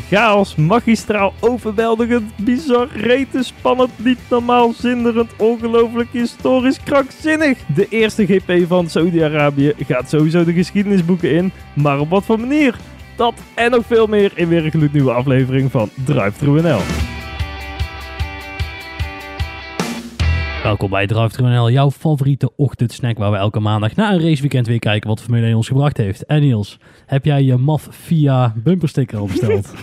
Chaos, magistraal, overweldigend, bizar, rete, spannend, niet normaal, zinderend, ongelooflijk, historisch, krankzinnig. De eerste GP van Saudi-Arabië gaat sowieso de geschiedenisboeken in, maar op wat voor manier? Dat en nog veel meer in weer een gloednieuwe aflevering van Drive NL. Welkom bij Drive NL, jouw favoriete ochtendsnack waar we elke maandag na een raceweekend weer kijken wat Formule 1 ons gebracht heeft. En Niels, heb jij je MAF via bumpersticker al besteld?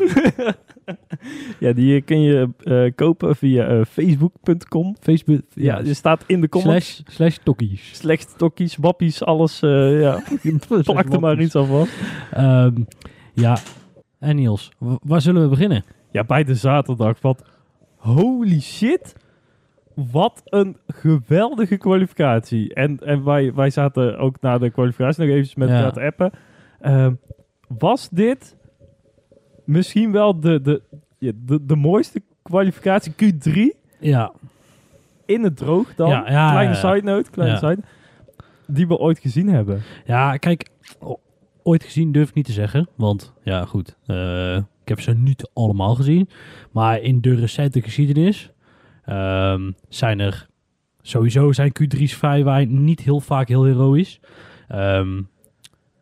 Ja, die kun je eh, kopen via eh, facebook.com. Facebook, Ja, die staat in de comments. slash, slash tokkies. Slecht tokkies, wappies, alles. eh ja, plak er maar iets aan vast. Ehm, ja, en Niels, waar zullen we beginnen? Ja, bij de zaterdag. Want holy shit. Wat een geweldige kwalificatie. En, en wij, wij zaten ook na de kwalificatie nog even met elkaar appen. Ehm, was dit misschien wel de, de, de, de mooiste kwalificatie Q3 Ja, in het droog dan? Ja, ja, kleine side note, kleine side. Die we ooit gezien hebben. ja kijk, ooit gezien durf ik niet te zeggen, want ja goed, eh, ik heb ze niet allemaal gezien. Maar in de recente geschiedenis ehm, zijn er sowieso zijn Q3's vrij wij niet heel vaak heel heroïs. Ehm,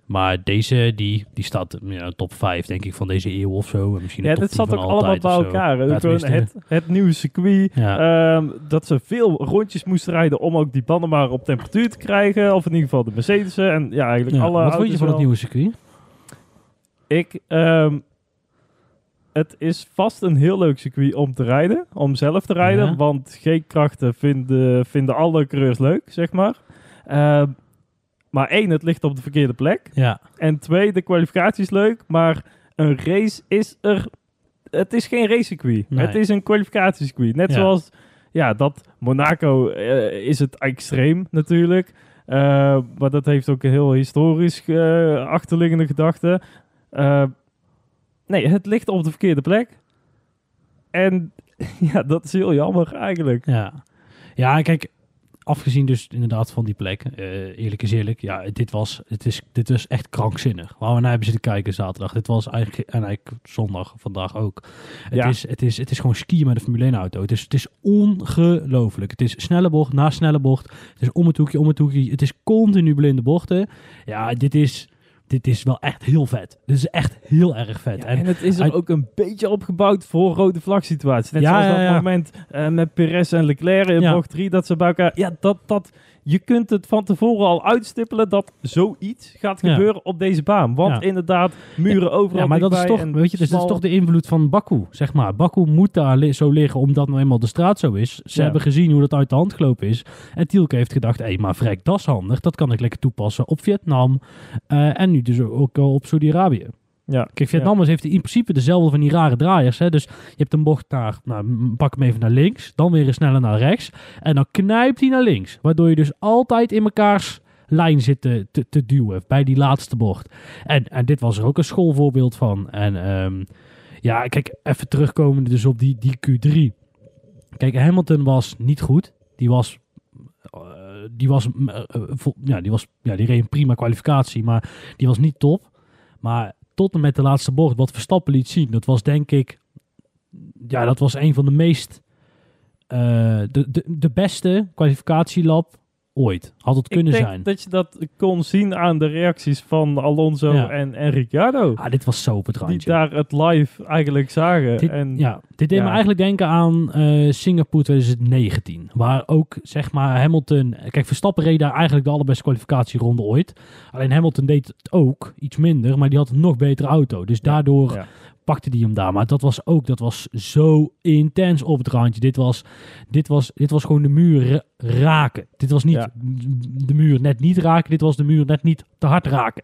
maar deze, die, die staat in de top 5 denk ik van deze eeuw of zo. En misschien Ja, dit 10 zat ook allemaal bij elkaar. Ja, het, het nieuwe circuit. Ja. Ehm, dat ze veel rondjes moesten rijden om ook die banden maar op temperatuur te krijgen. Of in ieder geval de Mercedes'en. En ja, eigenlijk Ja, alle Wat vond je van het nieuwe circuit? Ik, het is vast een heel leuk circuit om te rijden. Om zelf te rijden. Ja. Want G-krachten vinden, vinden alle coureurs leuk, zeg maar. Ehm, maar één, het ligt op de verkeerde plek. Ja, En twee, de kwalificatie is leuk. Maar een race is er... Het is geen racecircuit. Nee. Het is een kwalificatiecircuit. Net Ja. zoals... Ja, dat Monaco eh, is het extreem natuurlijk. Eh, maar dat heeft ook een heel historisch eh, achterliggende gedachte. Nee, het ligt op de verkeerde plek. En ja, dat is heel jammer eigenlijk. ja. Ja, kijk, afgezien dus inderdaad van die plek, eh, eerlijk is eerlijk, ja, dit was, het is, dit was echt krankzinnig. Waar we naar hebben zitten kijken zaterdag. Dit was eigenlijk, en eigenlijk zondag, vandaag ook. Het, Ja. is, het, is, het is gewoon skiën met een Formule 1 auto. Het is, het is ongelooflijk. Het is snelle bocht na snelle bocht. Het is om het hoekje, om het hoekje. Het is continu blinde bochten. Ja, dit is, dit is wel echt heel vet. Dit is echt heel erg vet. Ja, en het is er uit- ook een beetje opgebouwd voor rode vlag situaties. Net Ja, zoals dat ja. moment eh, met Perez en Leclerc in bocht 3, dat ze bij elkaar... Ja, dat, dat, je kunt het van tevoren al uitstippelen dat zoiets gaat Ja. gebeuren op deze baan. Want Ja. inderdaad, muren overal Ja, maar dat is toch, weet je, dus dat is toch de invloed van Baku, zeg maar. Baku moet daar li- zo liggen omdat nou eenmaal de straat zo is. Ze Ja. hebben gezien hoe dat uit de hand gelopen is. En Tielke heeft gedacht, hé, maar vrek, dat is handig. Dat kan ik lekker toepassen op Vietnam eh, en nu dus ook op Saudi-Arabië. Ja. Kijk, Vietnammers heeft in principe dezelfde van die rare draaiers. Hè? Dus je hebt een bocht naar, nou, pak hem even naar links, dan weer een sneller naar rechts. En dan knijpt hij naar links. Waardoor je dus altijd in mekaars lijn zit te, te, te duwen bij die laatste bocht. En, en dit was er ook een schoolvoorbeeld van. En ehm, ja, kijk, even terugkomende dus op die, die Q3. Kijk, Hamilton was niet goed. Die was... eh, die was, eh, eh, vol- ja, die was, ja, die reed een prima kwalificatie, maar die was niet top. Maar tot en met de laatste bocht, wat Verstappen liet zien, dat was denk ik, ja, dat was een van de meest, eh, de, de, de beste kwalificatielab ooit. Had het kunnen Ik denk zijn. dat je dat kon zien aan de reacties van Alonso Ja. en, en Ricciardo. Ah, dit was zo het die daar het live eigenlijk zagen. Dit, en ja, dit deed ja. me eigenlijk denken aan eh, Singapore 2019. Waar ook, zeg maar, Hamilton... Kijk, Verstappen reed daar eigenlijk de allerbeste kwalificatieronde ooit. Alleen Hamilton deed het ook, iets minder, maar die had een nog betere auto. Dus daardoor. Pakte die hem daar. Maar dat was ook, dat was zo intens op het randje. Dit was, dit was, dit was gewoon de muur ra- raken. Dit was niet Ja. de muur net niet raken, dit was de muur net niet te hard raken.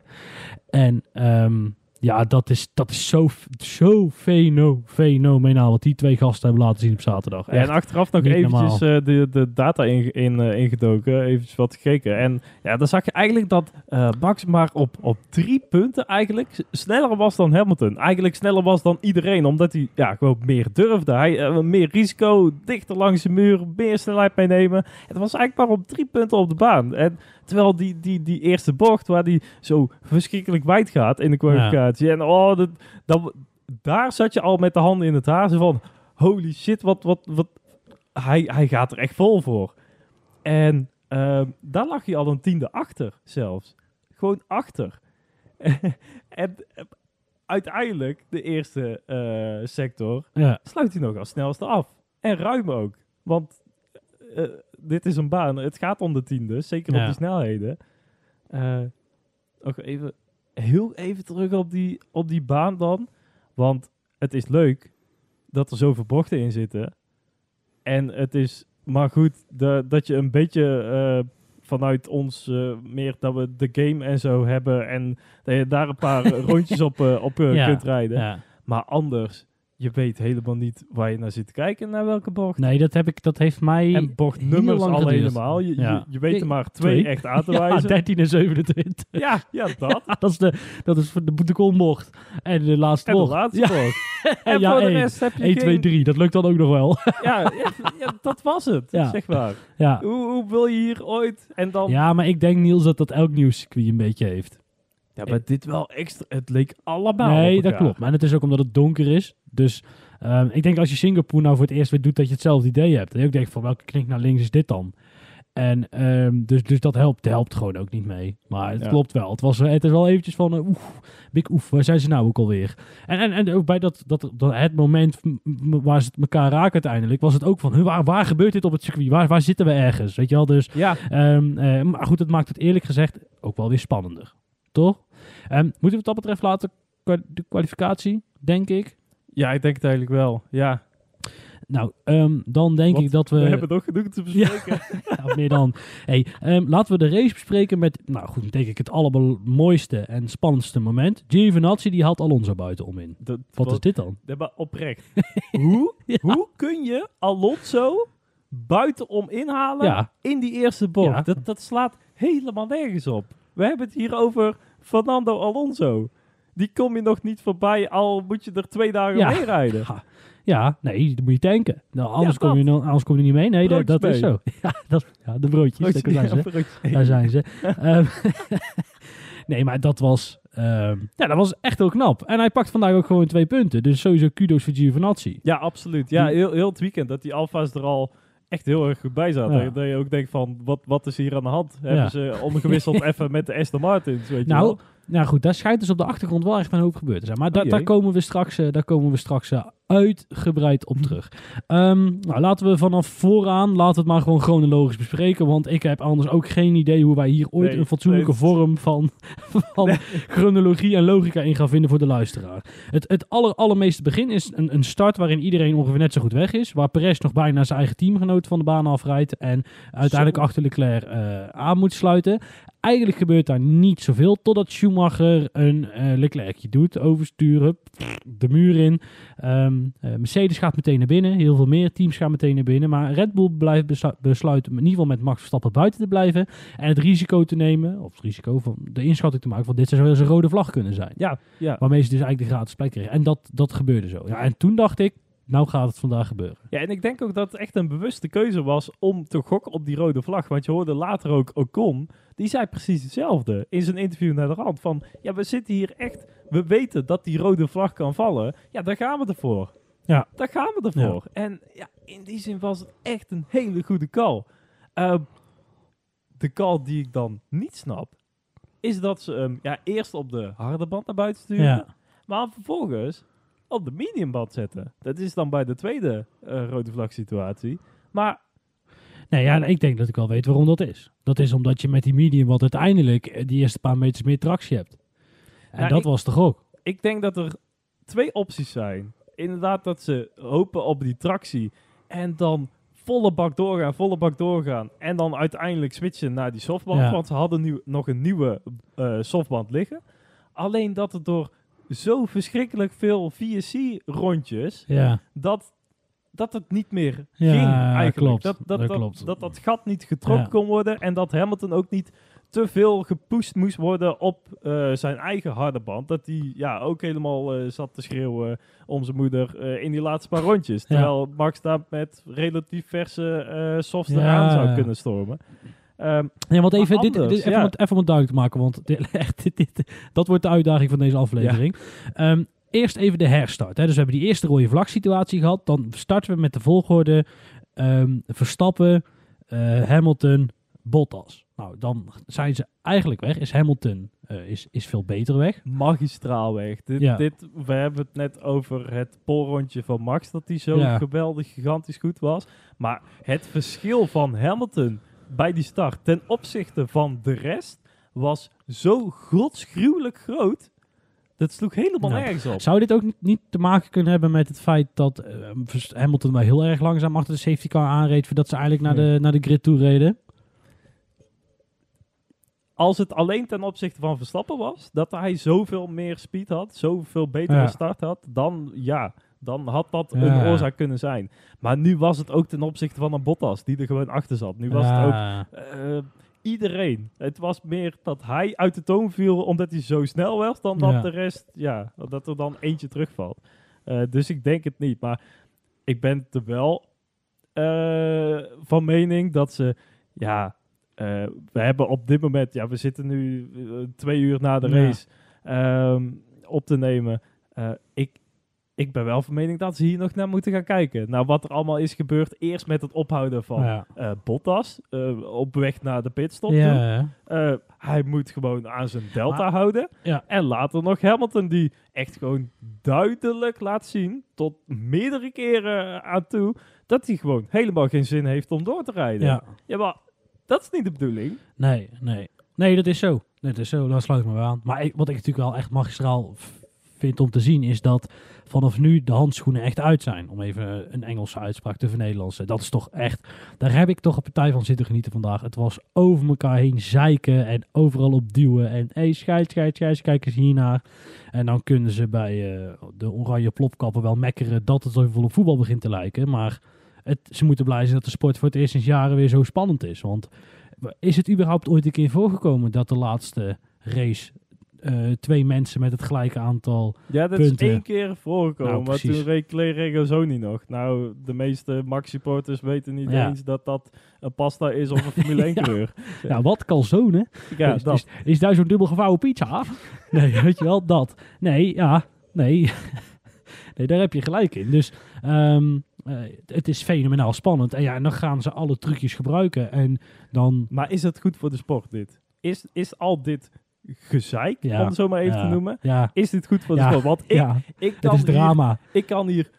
En ehm, ja, dat is, dat is zo, zo feno, fenomenaal wat die twee gasten hebben laten zien op zaterdag. En achteraf nog niet eventjes eh, de, de data in, in, eh, ingedoken, eventjes wat gekeken. En ja, dan zag je eigenlijk dat eh, Max maar op, op drie punten eigenlijk sneller was dan Hamilton. Eigenlijk sneller was dan iedereen, omdat hij ja, gewoon meer durfde. Hij meer risico, dichter langs de muur, meer snelheid meenemen. Het was eigenlijk maar op drie punten op de baan. En terwijl die, die, die eerste bocht, waar die zo verschrikkelijk wijd gaat in de kwalificatie. En oh, dat, dat, daar zat je al met de handen in het haar. Zo van, holy shit, wat, wat, wat. Hij, hij gaat er echt vol voor. En ehm, daar lag hij al een tiende achter zelfs. Gewoon achter. en eh, uiteindelijk, de eerste eh, sector, Ja. sluit hij nog als snelste af. En ruim ook. Want eh, dit is een baan. Het gaat om de tiende. Zeker Ja. op die snelheden. Nog even, heel even terug op die, op die baan dan. Want het is leuk dat er zoveel bochten in zitten. En het is maar goed de, dat je een beetje eh, vanuit ons eh, meer dat we de game en zo hebben. En dat je daar een paar rondjes op, eh, op Ja. kunt rijden. Ja. Maar anders, je weet helemaal niet waar je naar zit te kijken, naar welke bocht. Nee, dat, heb ik, dat heeft mij... en bochtnummers al geduurd. helemaal. Je, Ja. je, je weet er maar twee, Twee. echt aan te ja, wijzen. 13 en 27. Ja, ja, dat. dat is de, dat is voor de boetekolbocht. En de laatste En de bocht. laatste Ja, bocht. En ja, voor de één. rest heb je 1, 2, geen... 3. Dat lukt dan ook nog wel. Ja, dat was het, Ja. zeg maar. ja. Hoe, hoe wil je hier ooit... En dan... ja, maar ik denk Niels dat dat elk nieuwscircuit een beetje heeft. Ja, maar dit wel extra... Het leek allemaal nee, dat klopt. Maar het is ook omdat het donker is. Dus ehm, ik denk als je Singapore nou voor het eerst weer doet dat je hetzelfde idee hebt. En je ook denkt van welke knik naar links is dit dan? En ehm, dus, dus dat helpt, helpt gewoon ook niet mee. Maar het Ja. klopt wel. Het, was, het is wel eventjes van, uh, oef, big oef, waar zijn ze nou ook alweer? En, en, en ook bij dat, dat, dat het moment waar ze het elkaar raken uiteindelijk, was het ook van, waar, waar gebeurt dit op het circuit? Waar, waar zitten we ergens? Weet je wel, dus Ja, Ehm, eh, maar goed, het maakt het eerlijk gezegd ook wel weer spannender. Toch? Ehm, moeten we het dat betreft laten, de kwalificatie, denk ik. ja, ik denk het eigenlijk wel. Ja, Nou, ehm, dan denk ik dat we... we hebben nog genoeg te bespreken. Ja, meer dan. Hey, ehm, laten we de race bespreken met, nou goed, denk ik het allermooiste en spannendste moment. Giovinazzi die haalt Alonso buitenom in. Dat, Wat is dit dan? Maar oprecht. hoe, Ja. hoe kun je Alonso buitenom inhalen Ja. in die eerste bocht? Dat, dat slaat helemaal nergens op. We hebben het hier over Fernando Alonso. Die kom je nog niet voorbij, al moet je er twee dagen Ja. mee rijden. Ja, nee, dat moet je tanken. Nou, anders, Ja, kom je, anders kom je niet mee. Nee, dat, dat is zo. Ja, dat, ja de broodjes. daar zijn ze. Ja, broodjes. Daar zijn ze. Ehm, nee, maar dat was, ehm, ja, dat was echt heel knap. En hij pakt vandaag ook gewoon twee punten. Dus sowieso kudos voor Giovinazzi. Ja, absoluut. Ja, heel, heel het weekend dat die Alfa's er al echt heel erg goed bij zaten. Ja. Dat je ook denkt van, wat, wat is hier aan de hand? Hebben ze omgewisseld even met de Aston Martins, weet je Nou, wel? Nou goed, daar schijnt dus op de achtergrond wel echt een hoop gebeurd te zijn. Maar da- Oh daar komen we straks, eh, daar komen we straks eh, uitgebreid op terug. Ehm, nou, laten we vanaf vooraan, laten we het maar gewoon chronologisch bespreken. Want ik heb anders ook geen idee hoe wij hier ooit Nee, een fatsoenlijke nee. vorm van, van chronologie en logica in gaan vinden voor de luisteraar. Het, het aller, allermeeste begin is een, een start waarin iedereen ongeveer net zo goed weg is. Waar Perez nog bijna zijn eigen teamgenoot van de baan afrijdt. En uiteindelijk Zo. achter Leclerc eh, aan moet sluiten. Eigenlijk gebeurt daar niet zoveel totdat Schumacher een eh Leclercje doet. Oversturen, de muur in. Ehm, eh, Mercedes gaat meteen naar binnen. Heel veel meer teams gaan meteen naar binnen. Maar Red Bull blijft beslu- besluiten in ieder geval met Max Verstappen buiten te blijven. En het risico te nemen, of het risico van de inschatting te maken van dit zou wel eens een rode vlag kunnen zijn. Ja, ja. Waarmee ze dus eigenlijk de gratis plek kregen. En dat, dat gebeurde zo. Ja, en toen dacht ik, nou gaat het vandaag gebeuren. Ja, en ik denk ook dat het echt een bewuste keuze was om te gokken op die rode vlag. Want je hoorde later ook Ocon, die zei precies hetzelfde in zijn interview naar de rand. Van, ja, we zitten hier echt, we weten dat die rode vlag kan vallen. Ja, daar gaan we ervoor. Ja. Daar gaan we ervoor. En ja, in die zin was het echt een hele goede call. Ehm, de call die ik dan niet snap, is dat ze hem ja, eerst op de harde band naar buiten sturen. Ja. Maar vervolgens op de mediumband zetten. Dat is dan bij de tweede eh, rode vlag situatie. Maar Nee, ja, ik denk dat ik wel weet waarom dat is. Dat is omdat je met die medium wat uiteindelijk eh, die eerste paar meters meer tractie hebt. En Nou, dat ik- was toch ook? ik denk dat er twee opties zijn. Inderdaad dat ze hopen op die tractie en dan volle bak doorgaan, volle bak doorgaan. En dan uiteindelijk switchen naar die softband. Ja. Want ze hadden nu nog een nieuwe eh, softband liggen. Alleen dat het door zo verschrikkelijk veel VSC-rondjes... Ja. dat, dat het niet meer Ja, ging eigenlijk. klopt. Dat, dat, Dat dat, klopt. dat dat gat niet getrokken Ja. kon worden en dat Hamilton ook niet te veel gepusht moest worden op eh, zijn eigen harde band. Dat hij ja, ook helemaal eh, zat te schreeuwen om zijn moeder eh, in die laatste paar rondjes. Terwijl Max daar met relatief verse softs eraan zou kunnen stormen. Ehm, Ja, want even, dit, even, ja. om het, even om het duidelijk te maken, want dit, echt, dit, dit- dat wordt de uitdaging van deze aflevering. Ehm, eerst even de herstart. Hè. Dus we hebben die eerste rode vlag situatie gehad. Dan starten we met de volgorde ehm, Verstappen, eh, Hamilton, Bottas. Nou, dan zijn ze eigenlijk weg. Is Hamilton eh, is, is veel beter weg. Magistraal weg. Dit, Ja. dit, we hebben het net over het polrondje van Max, dat die zo Ja. geweldig, gigantisch goed was. Maar het verschil van Hamilton bij die start ten opzichte van de rest was zo godsgruwelijk groot. Dat sloeg helemaal nergens op. Zou dit ook niet, niet te maken kunnen hebben met het feit dat Vers- Hamilton wel heel erg langzaam achter de safety car aanreed voordat ze eigenlijk naar, Nee. de, naar de grid toe reden? Als het alleen ten opzichte van Verstappen was, dat hij zoveel meer speed had, zoveel betere Ja. start had, dan ja, dan had dat Ja. een oorzaak kunnen zijn. Maar nu was het ook ten opzichte van een Bottas, die er gewoon achter zat. Nu was het ook eh, iedereen. Het was meer dat hij uit de toon viel omdat hij zo snel was, dan dat de rest, ja, dat er dan eentje terugvalt. Eh, dus ik denk het niet. Maar ik ben er wel eh, van mening dat ze, ja, we hebben op dit moment, ja, we zitten nu twee uur na de Ja. race ehm, op te nemen. Ik, ik ben wel van mening dat ze hier nog naar moeten gaan kijken. Naar wat er allemaal is gebeurd. Eerst met het ophouden van Ja. eh, Bottas eh, op weg naar de pitstop. Ja. Eh, hij moet gewoon aan zijn delta Maar- houden. En later nog Hamilton die echt gewoon duidelijk laat zien, tot meerdere keren aan toe, dat hij gewoon helemaal geen zin heeft om door te rijden. ja. Ja, maar dat is niet de bedoeling. Nee, nee. Nee, dat is zo. Dat is zo, daar sluit me bij aan. Maar ik- wat ik natuurlijk wel echt magistraal vind om te zien, is dat vanaf nu de handschoenen echt uit zijn. Om even een Engelse uitspraak te vernederlandsen. Dat is toch echt, daar heb ik toch een partij van zitten genieten vandaag. Het was over elkaar heen zeiken en overal op duwen. En hé, hey, scheid, scheid, scheid, kijk eens hiernaar. En dan kunnen ze bij eh, de oranje plopkappen wel mekkeren dat het zoveel op voetbal begint te lijken. Maar het, ze moeten blij zijn dat de sport voor het eerst sinds jaren weer zo spannend is. Want is het überhaupt ooit een keer voorgekomen dat de laatste race eh, twee mensen met het gelijke aantal... Ja, dat Punten. is één keer voorgekomen. Nou, maar precies. toen reed Clay Regazzoni nog. Nou, de meeste Max-supporters weten niet Ja. eens dat dat een pasta is of een Formule 1 Ja. coureur. Ja, wat calzone? Ja, is, dat. is, is daar zo'n dubbel gevouwen pizza? Nee, weet je wel, dat. Nee, ja, nee. nee, daar heb je gelijk in. Dus ehm, eh, het is fenomenaal spannend. En ja, en dan gaan ze alle trucjes gebruiken. En dan... Maar is het goed voor de sport, dit? Is, is al dit gezeik, Ja. om het zo maar even ja, te noemen, Ja, is dit goed voor de Ja. sport? Want ik, ik, het kan is hier, drama. ik kan hier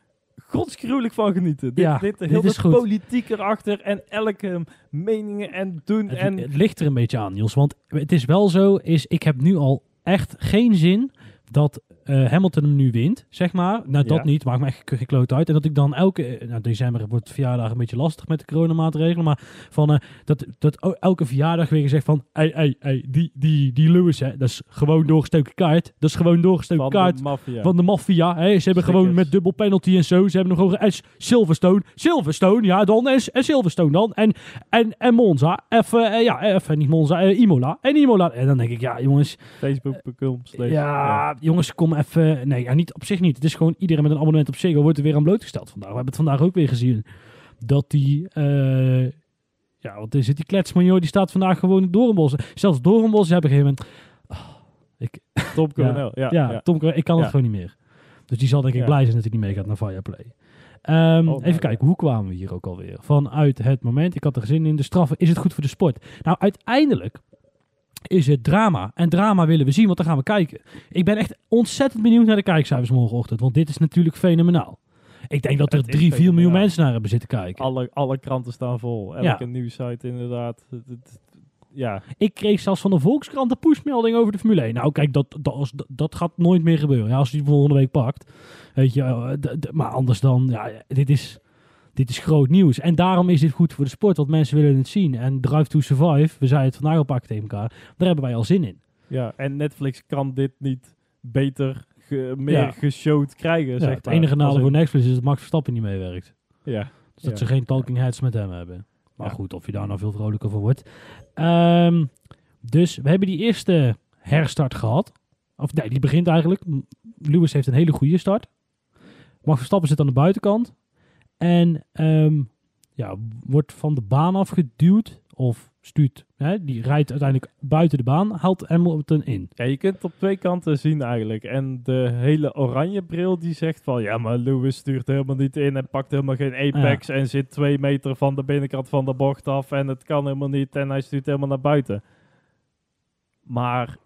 godsgruwelijk van genieten. Dit, Ja, dit, dit heel is de goed. politiek erachter en elke meningen en doen. Het, en het ligt er een beetje aan, Niels. Want het is wel zo, is, ik heb nu al echt geen zin dat eh, Hamilton hem nu wint, zeg maar. Nou, dat Ja. niet, maakt me echt ge- gekloot uit. En dat ik dan elke... Nou, december wordt verjaardag een beetje lastig met de coronamaatregelen. Maar van, eh, dat, dat elke verjaardag weer gezegd van... Hey, hey, hey, die, die, die Lewis, hè, dat is gewoon doorgestoken kaart. Dat is gewoon doorgestoken van kaart de van de maffia. Ze hebben Stickers. gewoon met dubbel penalty en zo. Ze hebben nog gewoon Silverstone. Silverstone, ja dan. En, en Silverstone dan. En, en, en Monza. Even, eh, ja, even niet Monza. eh, Imola. En Imola. En dan denk ik, ja jongens. Facebook.com slash- Ja, jongens, kom even. Nee, ja, niet op zich niet. Het is gewoon iedereen met een abonnement op Ziggo wordt er weer aan blootgesteld vandaag. We hebben het vandaag ook weer gezien. Dat die... eh, ja, wat is het? Die kletsman, joh, die staat vandaag gewoon in Doornbos. Zelfs Doornbos hebben op een gegeven moment... Oh, ik, Coronel. Ja, ja, ja. Tom, ik kan het gewoon niet meer. Dus die zal denk ik blij zijn dat hij niet meegaat naar Viaplay. Ehm nou, even kijken, hoe kwamen we hier ook alweer? Vanuit het moment, ik had er zin in de straffen, is het goed voor de sport? Nou, uiteindelijk is het drama. En drama willen we zien, want dan gaan we kijken. Ik ben echt ontzettend benieuwd naar de kijkcijfers morgenochtend, want dit is natuurlijk fenomenaal. Ik denk dat er Het 3, 4 miljoen mensen naar hebben zitten kijken. Alle, alle kranten staan vol. Elke Ja. nieuwssite inderdaad. Het- het- ja, Ik kreeg zelfs van de Volkskrant een pushmelding over de Formule 1. Nou, kijk, dat, dat, als- dat, dat gaat nooit meer gebeuren. Ja, als hij volgende week pakt. Weet je, eh, maar anders dan, ja, dit is, dit is groot nieuws. En daarom is dit goed voor de sport, want mensen willen het zien. En Drive to Survive, we zeiden het vandaag al pakken tegen elkaar, daar hebben wij al zin in. ja, en Netflix kan dit niet beter, ge- meer Ja. geshowd krijgen. Ja, zeg het maar. enige nadeel voor Netflix is dat Max Verstappen niet meewerkt. Ja, Dus dat Ja. ze geen talking heads met hem hebben. Maar goed, of je daar nou veel vrolijker voor wordt. Ehm, dus we hebben die eerste herstart gehad. Of nee, die begint eigenlijk. Lewis heeft een hele goede start. Max Verstappen zit aan de buitenkant. En ehm, ja, wordt van de baan afgeduwd. Of stuurt, hè, die rijdt uiteindelijk buiten de baan, haalt Hamilton in. Ja, je kunt het op twee kanten zien eigenlijk. En de hele oranje bril die zegt van... Ja, maar Lewis stuurt helemaal niet in en pakt helemaal geen apex... en zit twee meter van de binnenkant van de bocht af... en het kan helemaal niet en hij stuurt helemaal naar buiten. Maar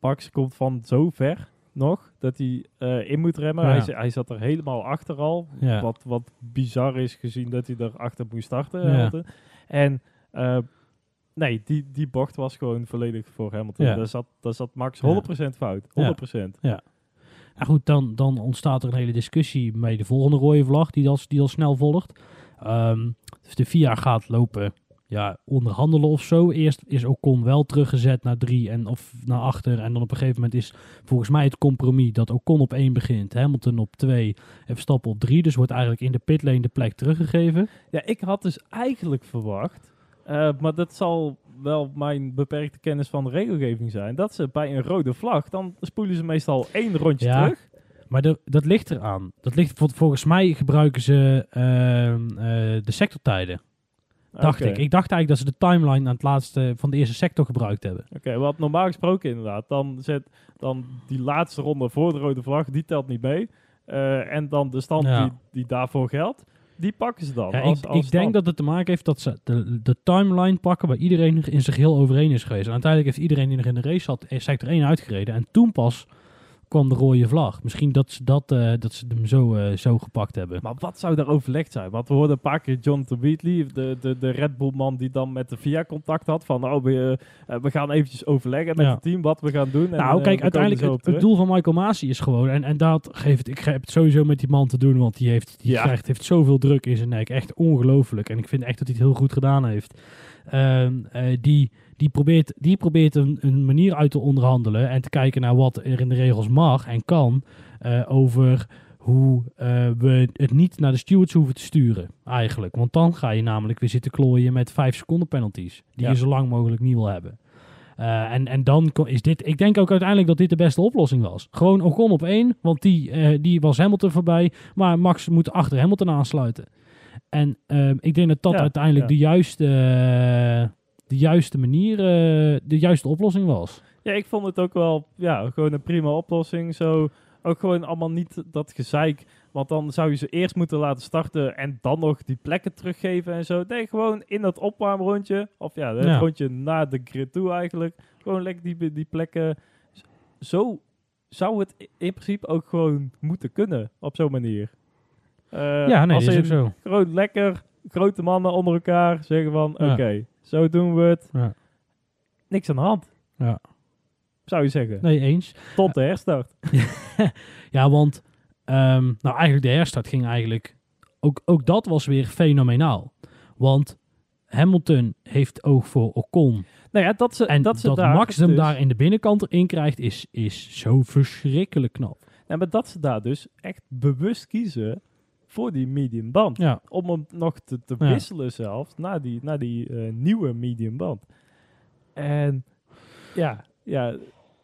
Max komt van zo ver nog dat hij eh, in moet remmen. Ja. Hij, hij zat er helemaal achter al. Ja. Wat, wat bizar is gezien dat hij er achter moest starten. Ja. En eh, nee, die, die bocht was gewoon volledig voor Hamilton. Ja. Daar, zat, daar zat Max 100% fout. 100%. Nou goed, dan, dan ontstaat er een hele discussie met de volgende rode vlag die al, die al snel volgt. Ehm, dus de VIA gaat lopen ja, onderhandelen of zo. Eerst is Ocon wel teruggezet naar drie en of naar achter. En dan op een gegeven moment is volgens mij het compromis dat Ocon op één begint, Hamilton op twee en Verstappen op drie. Dus wordt eigenlijk in de pitlane de plek teruggegeven. Ja, ik had dus eigenlijk verwacht, eh, maar dat zal wel mijn beperkte kennis van de regelgeving zijn, dat ze bij een rode vlag, dan spoelen ze meestal één rondje Ja. terug. Maar de, dat ligt eraan. Dat ligt, vol- volgens mij gebruiken ze ehm, eh, de sectortijden. Dacht ik. Ik dacht eigenlijk dat ze de timeline aan het laatste van de eerste sector gebruikt hebben. Oké, wat normaal gesproken inderdaad, dan zet dan die laatste ronde voor de rode vlag, die telt niet mee. Eh, en dan de stand Ja. die, die daarvoor geldt, die pakken ze dan. Ja, als, ik, als ik denk dat het te maken heeft dat ze de, de timeline pakken waar iedereen in zich heel overeen is geweest. En uiteindelijk heeft iedereen die nog in de race zat sector 1 uitgereden. En toen pas kwam de rode vlag. Misschien dat ze, dat, eh, dat ze hem zo, eh, zo gepakt hebben. Maar wat zou daar overlegd zijn? Want we hoorden een paar keer Jonathan Wheatley, de, de, de Red Bull man die dan met de VIA contact had. Van oh, we, eh, we gaan eventjes overleggen met Ja. het team wat we gaan doen. En, nou, kijk, uiteindelijk het, het doel van Michael Masi is gewoon, en, en dat geeft, ik heb het sowieso met die man te doen, want die, heeft, die Ja. krijgt, heeft zoveel druk in zijn nek. Echt ongelooflijk. En ik vind echt dat hij het heel goed gedaan heeft. Ehm, eh, die, die probeert, die probeert een, een manier uit te onderhandelen en te kijken naar wat er in de regels mag en kan eh, over hoe eh, we het niet naar de stewards hoeven te sturen, eigenlijk. Want dan ga je namelijk weer zitten klooien met vijf seconden penalties, die Ja. je zo lang mogelijk niet wil hebben. En, en dan is dit, ik denk ook uiteindelijk dat dit de beste oplossing was. Gewoon Ocon op één, want die, die was Hamilton voorbij, maar Max moet achter Hamilton aansluiten. En ehm, ik denk dat dat Ja, uiteindelijk ja. de, juiste, eh, de juiste manier, eh, de juiste oplossing was. Ja, ik vond het ook wel ja, gewoon een prima oplossing. Zo ook gewoon allemaal niet dat gezeik. Want dan zou je ze eerst moeten laten starten en dan nog die plekken teruggeven en zo. Nee, gewoon in dat opwarmrondje. Of ja, het Ja. rondje naar de grid toe eigenlijk. Gewoon lekker die, die plekken. Zo zou het in principe ook gewoon moeten kunnen. Op zo'n manier. Eh, ja, nee, als dat is ook zo. Gewoon lekker grote mannen onder elkaar zeggen van... Oké, zo doen we het. Ja. Niks aan de hand. Ja. Zou je zeggen. Nee, eens. Tot de herstart. Ja, want ehm, nou eigenlijk de herstart ging eigenlijk... Ook, ook dat was weer fenomenaal. Want Hamilton heeft oog voor Ocon. Nou ja, dat ze, En dat dat, ze daar Max hem dus, daar in de binnenkant erin krijgt, is, is zo verschrikkelijk knap. Maar dat ze daar dus echt bewust kiezen voor die medium band. Ja, Om hem nog te, te Ja. wisselen zelfs naar die, naar die eh, nieuwe medium band. En ja, ja,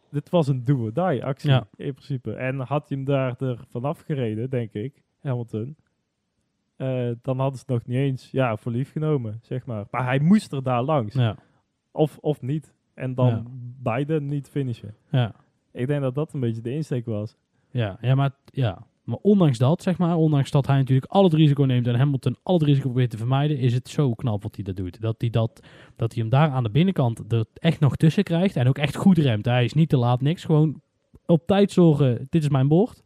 dit was een do-or-die actie Ja. in principe. En had hij hem daar er vanaf gereden, denk ik, Hamilton... eh, dan hadden ze het nog niet eens ja, voor lief genomen, zeg maar. Maar hij moest er daar langs. ja, Of, of niet. En dan Ja. beide niet finishen. ja. Ik denk dat dat een beetje de insteek was. Ja, ja, maar, ja. Maar ondanks dat, zeg maar, ondanks dat hij natuurlijk al het risico neemt en Hamilton al het risico probeert te vermijden, is het zo knap wat hij dat doet. Dat hij, dat, dat hij hem daar aan de binnenkant er echt nog tussen krijgt en ook echt goed remt. Hij is niet te laat, niks. Gewoon op tijd zorgen, dit is mijn bocht.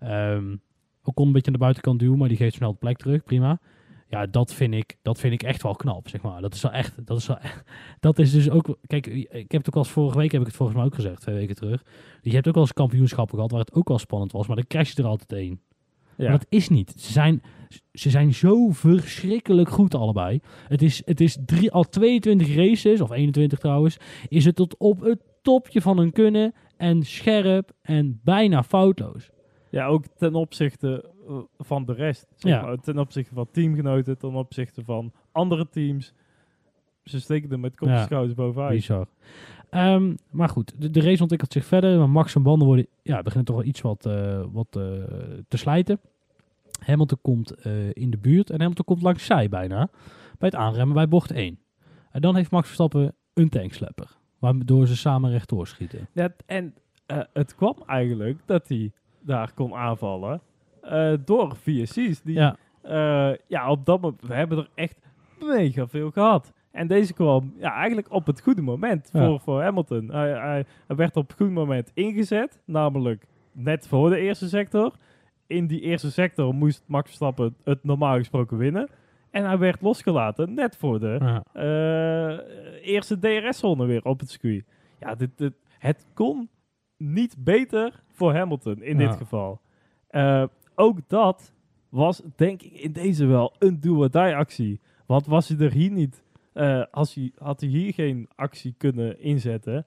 Ehm ook kon een beetje aan de buitenkant duwen, maar die geeft snel de plek terug, prima. Ja, dat vind ik, dat vind ik echt wel knap, zeg maar. Dat is wel echt, dat is wel echt, dat is dus ook, kijk, ik heb het ook al vorige week, heb ik het volgens mij ook gezegd, twee weken terug. Je hebt ook wel eens kampioenschappen gehad waar het ook wel spannend was, maar dan crash je er altijd één. Ja. Maar dat is niet. Ze zijn, ze zijn zo verschrikkelijk goed allebei. Het is, het is drie, al 22 races, of 21 trouwens, is het tot op het topje van hun kunnen en scherp en bijna foutloos. Ja, ook ten opzichte van de rest. zeg Ja. maar. Ten opzichte van teamgenoten, ten opzichte van andere teams. Ze steken er met kop en schouders bovenuit. Bizar. Ehm, maar goed, de, de race ontwikkelt zich verder. Maar Max en banden worden, ja, beginnen toch wel iets wat, eh, wat eh, te slijten. Hamilton komt eh, in de buurt en Hamilton komt langs zij bijna. Bij het aanremmen bij bocht 1. En dan heeft Max Verstappen een tankslepper. Waardoor ze samen rechtdoor schieten. Ja, en eh, het kwam eigenlijk dat hij daar kon aanvallen eh, door VSC's. Die, Ja, eh, ja, op dat moment, we hebben er echt mega veel gehad. En deze kwam ja, eigenlijk op het goede moment Ja. voor, voor Hamilton. Hij, hij, hij werd op het goede moment ingezet, namelijk net voor de eerste sector. In die eerste sector moest Max Verstappen het normaal gesproken winnen. En hij werd losgelaten net voor de ja. eh, eerste DRS-zone weer op het circuit. Ja, dit, dit, het kon niet beter voor Hamilton in Ja. dit geval. Eh, ook dat was denk ik in deze wel een do-or-die actie. Want was hij er hier niet, eh, als hij, had hij hier geen actie kunnen inzetten,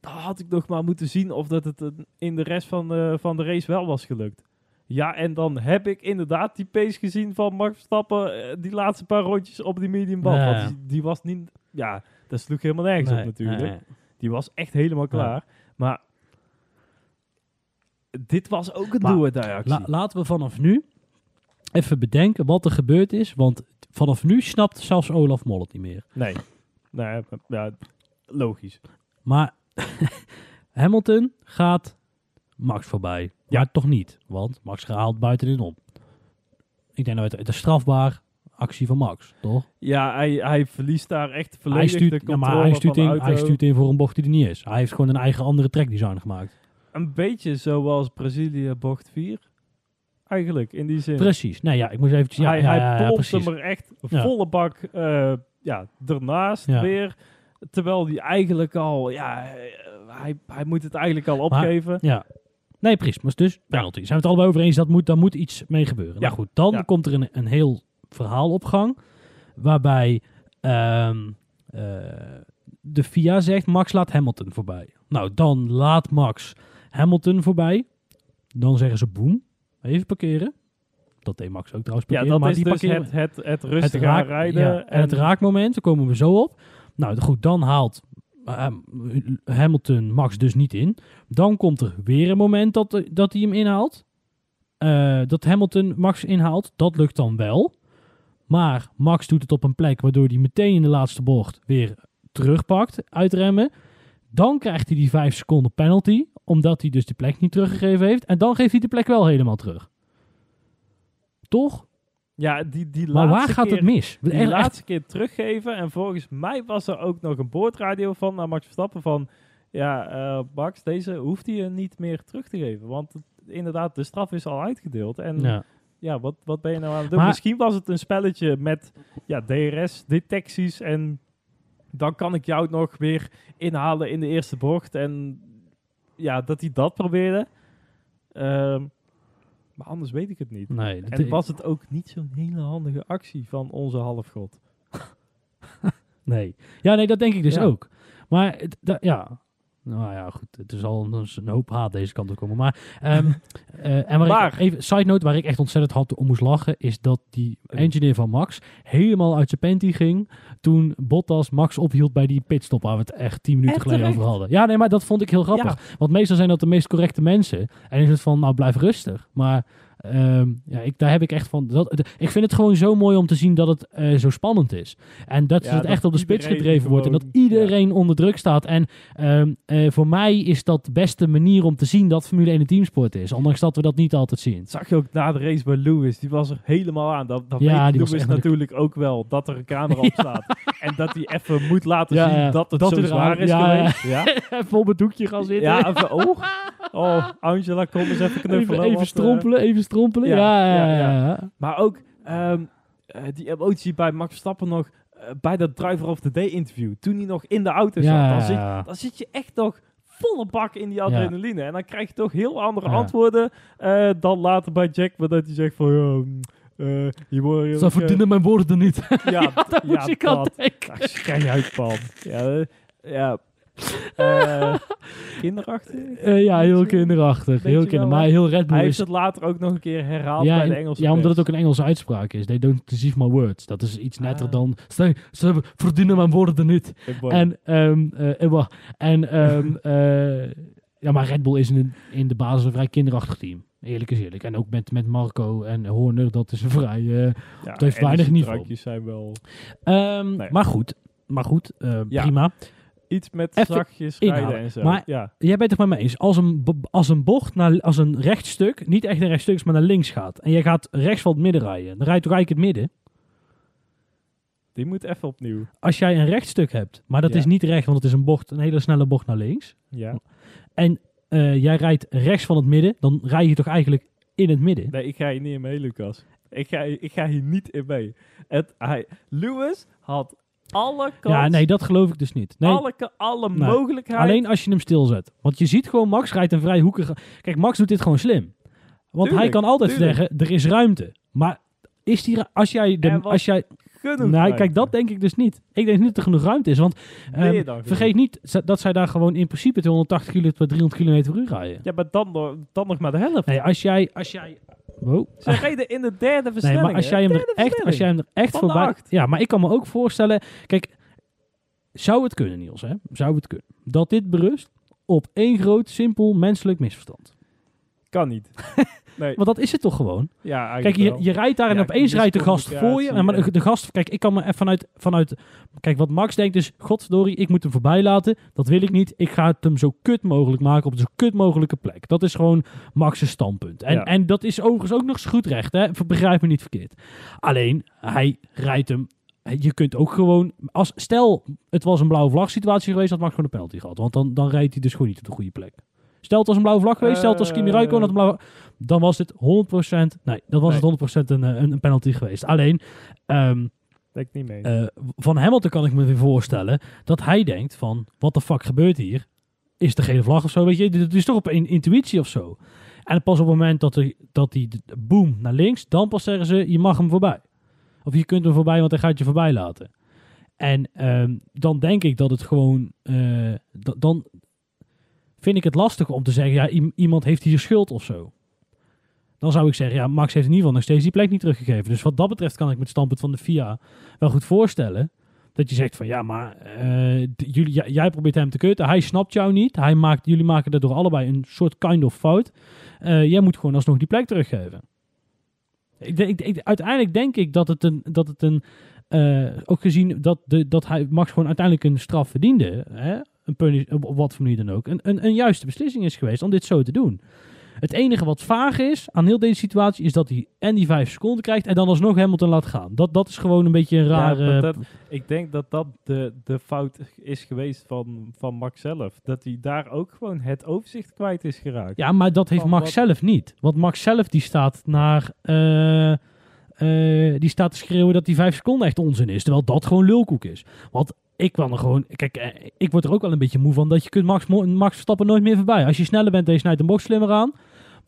dan had ik nog maar moeten zien of dat het in de rest van de, van de race wel was gelukt. Ja, en dan heb ik inderdaad die pace gezien van Max Verstappen, eh, die laatste paar rondjes op die medium band. Ja, Want die, die was niet, ja, dat sloeg helemaal nergens Nee, op natuurlijk. nee, nee. Die was echt helemaal klaar. Maar dit was ook een do-or-die actie. La- laten we vanaf nu even bedenken wat er gebeurd is. Want vanaf nu snapt zelfs Olaf Mol het niet meer. nee. nee, ja, logisch. Maar Hamilton gaat Max voorbij. Ja. Maar toch niet, want Max gehaald buitenin om. Ik denk dat het, het is strafbaar actie van Max, toch? Ja, hij, hij verliest daar echt Hij volledig stuurt, de ja, controle maar hij stuurt, in, hij stuurt in voor een bocht die er niet is. Hij heeft gewoon een eigen andere trackdesign gemaakt. Een beetje zoals Brazilië bocht 4. Eigenlijk, in die zin. Precies. Nee, ja, ik moest eventjes... Ja, hij ja, hem er echt volle bak eh, ja, ernaast Ja. weer. Terwijl hij eigenlijk al... Ja, hij, hij moet het eigenlijk al opgeven. Ja. Nee, precies. Dus penalty. Zijn we het allebei over eens? Dat moet, daar moet iets mee gebeuren. Ja. Nou goed, dan komt er een, een heel verhaal op gang. Waarbij ehm, eh, de FIA zegt, Max laat Hamilton voorbij. Nou, dan laat Max Hamilton voorbij. Dan zeggen ze boem, even parkeren. Dat deed Max ook trouwens Ja, parkeren. dat maar is die dus parkeren, het, het, het rustig raak- aanrijden. ja, en het raakmoment, daar komen we zo op. Nou goed, dan haalt eh, Hamilton Max dus niet in. Dan komt er weer een moment dat, dat hij hem inhaalt. Eh, dat Hamilton Max inhaalt. Dat lukt dan wel. Maar Max doet het op een plek waardoor hij meteen in de laatste bocht weer terugpakt, uitremmen. Dan krijgt hij die 5 seconden penalty, omdat hij dus de plek niet teruggegeven heeft. En dan geeft hij de plek wel helemaal terug. Toch? Ja, die, die Maar waar gaat keer, het mis? Echt- laatste keer teruggeven. En volgens mij was er ook nog een boordradio van naar Max Verstappen van... Ja, eh, Max, deze hoeft hij je niet meer terug te geven. Want het- inderdaad, de straf is al uitgedeeld. En ja, Ja. wat, wat ben je nou aan het doen? Maar- Misschien was het een spelletje met ja, DRS-detecties. En dan kan ik jou nog weer inhalen in de eerste bocht. En ja, dat hij dat probeerde. Ehm, maar anders weet ik het niet. Nee, En was het ook niet zo'n hele handige actie van onze halfgod. nee. Ja, nee, dat denk ik dus Ja. ook. Maar ja, nou ja, goed. Het is al een, een hoop haat deze kant op komen. Maar, ehm, eh, en waar Maar- ik, even, side note, waar ik echt ontzettend hard om moest lachen, is dat die engineer van Max helemaal uit zijn panty ging toen Bottas Max ophield bij die pitstop waar we het echt tien minuten En geleden over hadden. Ja, nee, maar dat vond ik heel grappig. Want meestal zijn dat de meest correcte mensen. En is het van, nou blijf rustig. Maar ehm, ja, ik, daar heb ik echt van... Dat, de- ik vind het gewoon zo mooi om te zien dat het eh, zo spannend is. En dat Ja, het dat echt op de spits gedreven wordt. En dat iedereen onder druk staat. En ehm, eh, voor mij is dat de beste manier om te zien dat Formule 1 een teamsport is. Ondanks dat we dat niet altijd zien. Dat zag je ook na de race bij Lewis. Die was er helemaal aan. Dat, dat Ja, weet die Lewis natuurlijk ook wel. Dat er een camera op staat. En dat hij even moet laten Ja, zien ja. dat het Dat zo zwaar is ja, ja. geweest. Ja, Even op het doekje gaan zitten. ja even, oh. oh, Angela, kom eens even knuffelen. even, even eh, strompelen, even strompelen. ja, Ja. Maar ook ehm, eh, die emotie bij Max Verstappen nog eh, bij dat Driver of the Day interview. Toen hij nog in de auto zat. Ja, Dan, zit, dan zit je echt nog volle bak in die adrenaline. En dan krijg je toch heel andere antwoorden eh, dan later bij Jack. Maar dat hij zegt van... Mm, eh, je wordt... Ze verdienen mijn woorden niet. Ja, ja, moest ik aan dat. denken. Ach, schijn uit, man. Ja, ja. Eh, kinderachtig. Eh, ja, heel kinderachtig. Heel kinder, maar heel Red Bull Hij is... heeft het later ook nog een keer herhaald Ja, bij de en- Engelse ja, omdat het ook een Engelse uitspraak is. They don't deceive my words. Dat is iets netter Ah. dan... Ze, ze verdienen mijn woorden niet. En, ehm, eh, eh, wacht. en ehm, eh, Ja, maar Red Bull is in, in de basis een vrij kinderachtig team. Eerlijk is eerlijk. En ook met, met Marco en Horner, dat is een vrij... eh, Ja, Het heeft weinig niveau. zijn wel ehm, Nee. Maar goed, maar goed eh, Ja. Iets met Even zachtjes rijden en zo. Maar- ja. Jij bent het met me eens. Als een, als een bocht naar als een rechtstuk, niet echt een rechtstuk, maar naar links gaat. En jij gaat rechts van het midden rijden. Dan rijdt toch eigenlijk het midden. Die moet even opnieuw. Als jij een rechtstuk hebt, maar dat Ja. is niet recht, want het is een bocht, een hele snelle bocht naar links. Ja. En eh, jij rijdt rechts van het midden, dan rij je toch eigenlijk in het midden. Nee, ik ga hier niet in mee, Lucas. Ik ga, ik ga hier niet in mee. Het, hij, Lewis had alle kans, Ja, nee, dat geloof ik dus niet. Nee, alle, alle Nee. mogelijkheid. alleen als je hem stilzet. Want je ziet gewoon, Max rijdt een vrij hoekige... Kijk, Max doet dit gewoon slim. Want hij kan altijd tuurlijk. zeggen, er is ruimte. Maar is die, als jij, de, als jij genoeg Nou, kijk, dat denk ik dus niet. Ik denk niet dat er genoeg ruimte is. Want ehm, vergeet niet dat zij daar gewoon in principe 280 km per 300 km per uur rijden. Ja, maar dan, nog- dan nog maar de helft. Nee, als jij... Als jij wow. Ze reden in de derde Nee, versnelling. maar als jij hem er echt, als jij hem er echt voorbij... Ja, maar ik kan me ook voorstellen... Kijk, zou het kunnen, Niels, hè? Zou het kunnen. Dat dit berust op één groot, simpel, menselijk misverstand. Kan niet. nee. Want dat is het toch gewoon? Ja, Kijk, je, rijdt daar en Ja, opeens rijdt de gast voor je. miscommunicatie Maar de, en- de gast, kijk, ik kan me even vanuit, vanuit... Kijk, wat Max denkt is, godverdorie, ik moet hem voorbij laten. Dat wil ik niet. Ik ga het hem zo kut mogelijk maken op een zo kut mogelijke plek. Dat is gewoon Max's standpunt. En, Ja. en dat is overigens ook nog eens goed recht, hè. Begrijp me niet verkeerd. Alleen, hij rijdt hem... Je kunt ook gewoon... Als, stel, het was een blauwe vlag situatie geweest, had Max gewoon een penalty gehad. Want dan, dan rijdt hij dus gewoon niet op de goede plek. Stel, het was een blauwe vlag geweest. Stel, het was Kimi. Räikkönen had een blauwe... Dan was het 100%... Nee, dan was Nee. het 100% een, eh, een, een penalty geweest. Alleen, ehm, Denk niet mee. eh, van Hamilton kan ik me weer voorstellen dat hij denkt van... Wat de fuck gebeurt hier? Is de gele vlag of zo? Weet je, dit is toch op een intuïtie of zo. En pas op het moment dat hij dat die de- boom naar links... Dan pas zeggen ze, je mag hem voorbij. Of je kunt hem voorbij, want hij gaat je voorbij laten. En ehm, dan denk ik dat het gewoon... eh, da- dan vind ik het lastig om te zeggen... Ja, iemand heeft hier schuld of zo. Dan zou ik zeggen, ja, Max heeft in ieder geval nog steeds die plek niet teruggegeven. Dus wat dat betreft kan ik met het standpunt van de FIA wel goed voorstellen. Dat je zegt van, ja, maar eh, jullie, jij, probeert hem te kutten. Hij snapt jou niet. Hij maakt, jullie maken daardoor allebei een soort kind of fout. Eh, jij moet gewoon alsnog die plek teruggeven. Ik, uiteindelijk denk ik dat het een, dat het een eh, ook gezien dat, de, dat hij Max gewoon uiteindelijk een straf verdiende, hè, een punish, op, wat voor manier dan ook, een, een, een juiste beslissing is geweest om dit zo te doen. Het enige wat vaag is aan heel deze situatie is dat hij en die vijf seconden krijgt en dan alsnog Hamilton laat gaan. Dat, dat is gewoon een beetje een Ja, rare... dat- ik denk dat dat de, de fout is geweest van, van Max zelf. Dat hij daar ook gewoon het overzicht kwijt is geraakt. Ja, maar dat heeft Van Max wat- zelf niet. Want Max zelf die staat naar... eh, eh, die staat te schreeuwen dat die vijf seconden echt onzin is. Terwijl dat gewoon lulkoek is. Want ik kan er gewoon... Kijk, eh, ik word er ook wel een beetje moe van dat je kunt Max, Max Verstappen nooit meer voorbij. Als je sneller bent en je snijdt een box slimmer aan...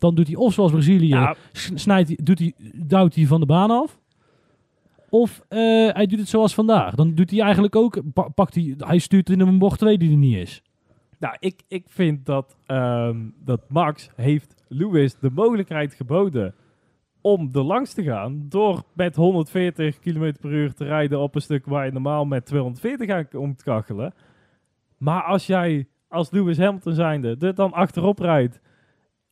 Dan doet hij of zoals Brazilië... Ja, s- snijdt, hij- doet hij, duwt hij van de baan af. Of eh, hij doet het zoals vandaag. Dan doet hij eigenlijk ook... pa- pakt hij, hij stuurt in een bocht 2 die er niet is. Nou, ik, ik vind dat, ehm, dat Max heeft Lewis de mogelijkheid geboden om er langs te gaan door met 140 km per uur te rijden op een stuk waar je normaal met 240 aan komt kachelen. Maar als jij als Lewis Hamilton zijnde er dan achterop rijdt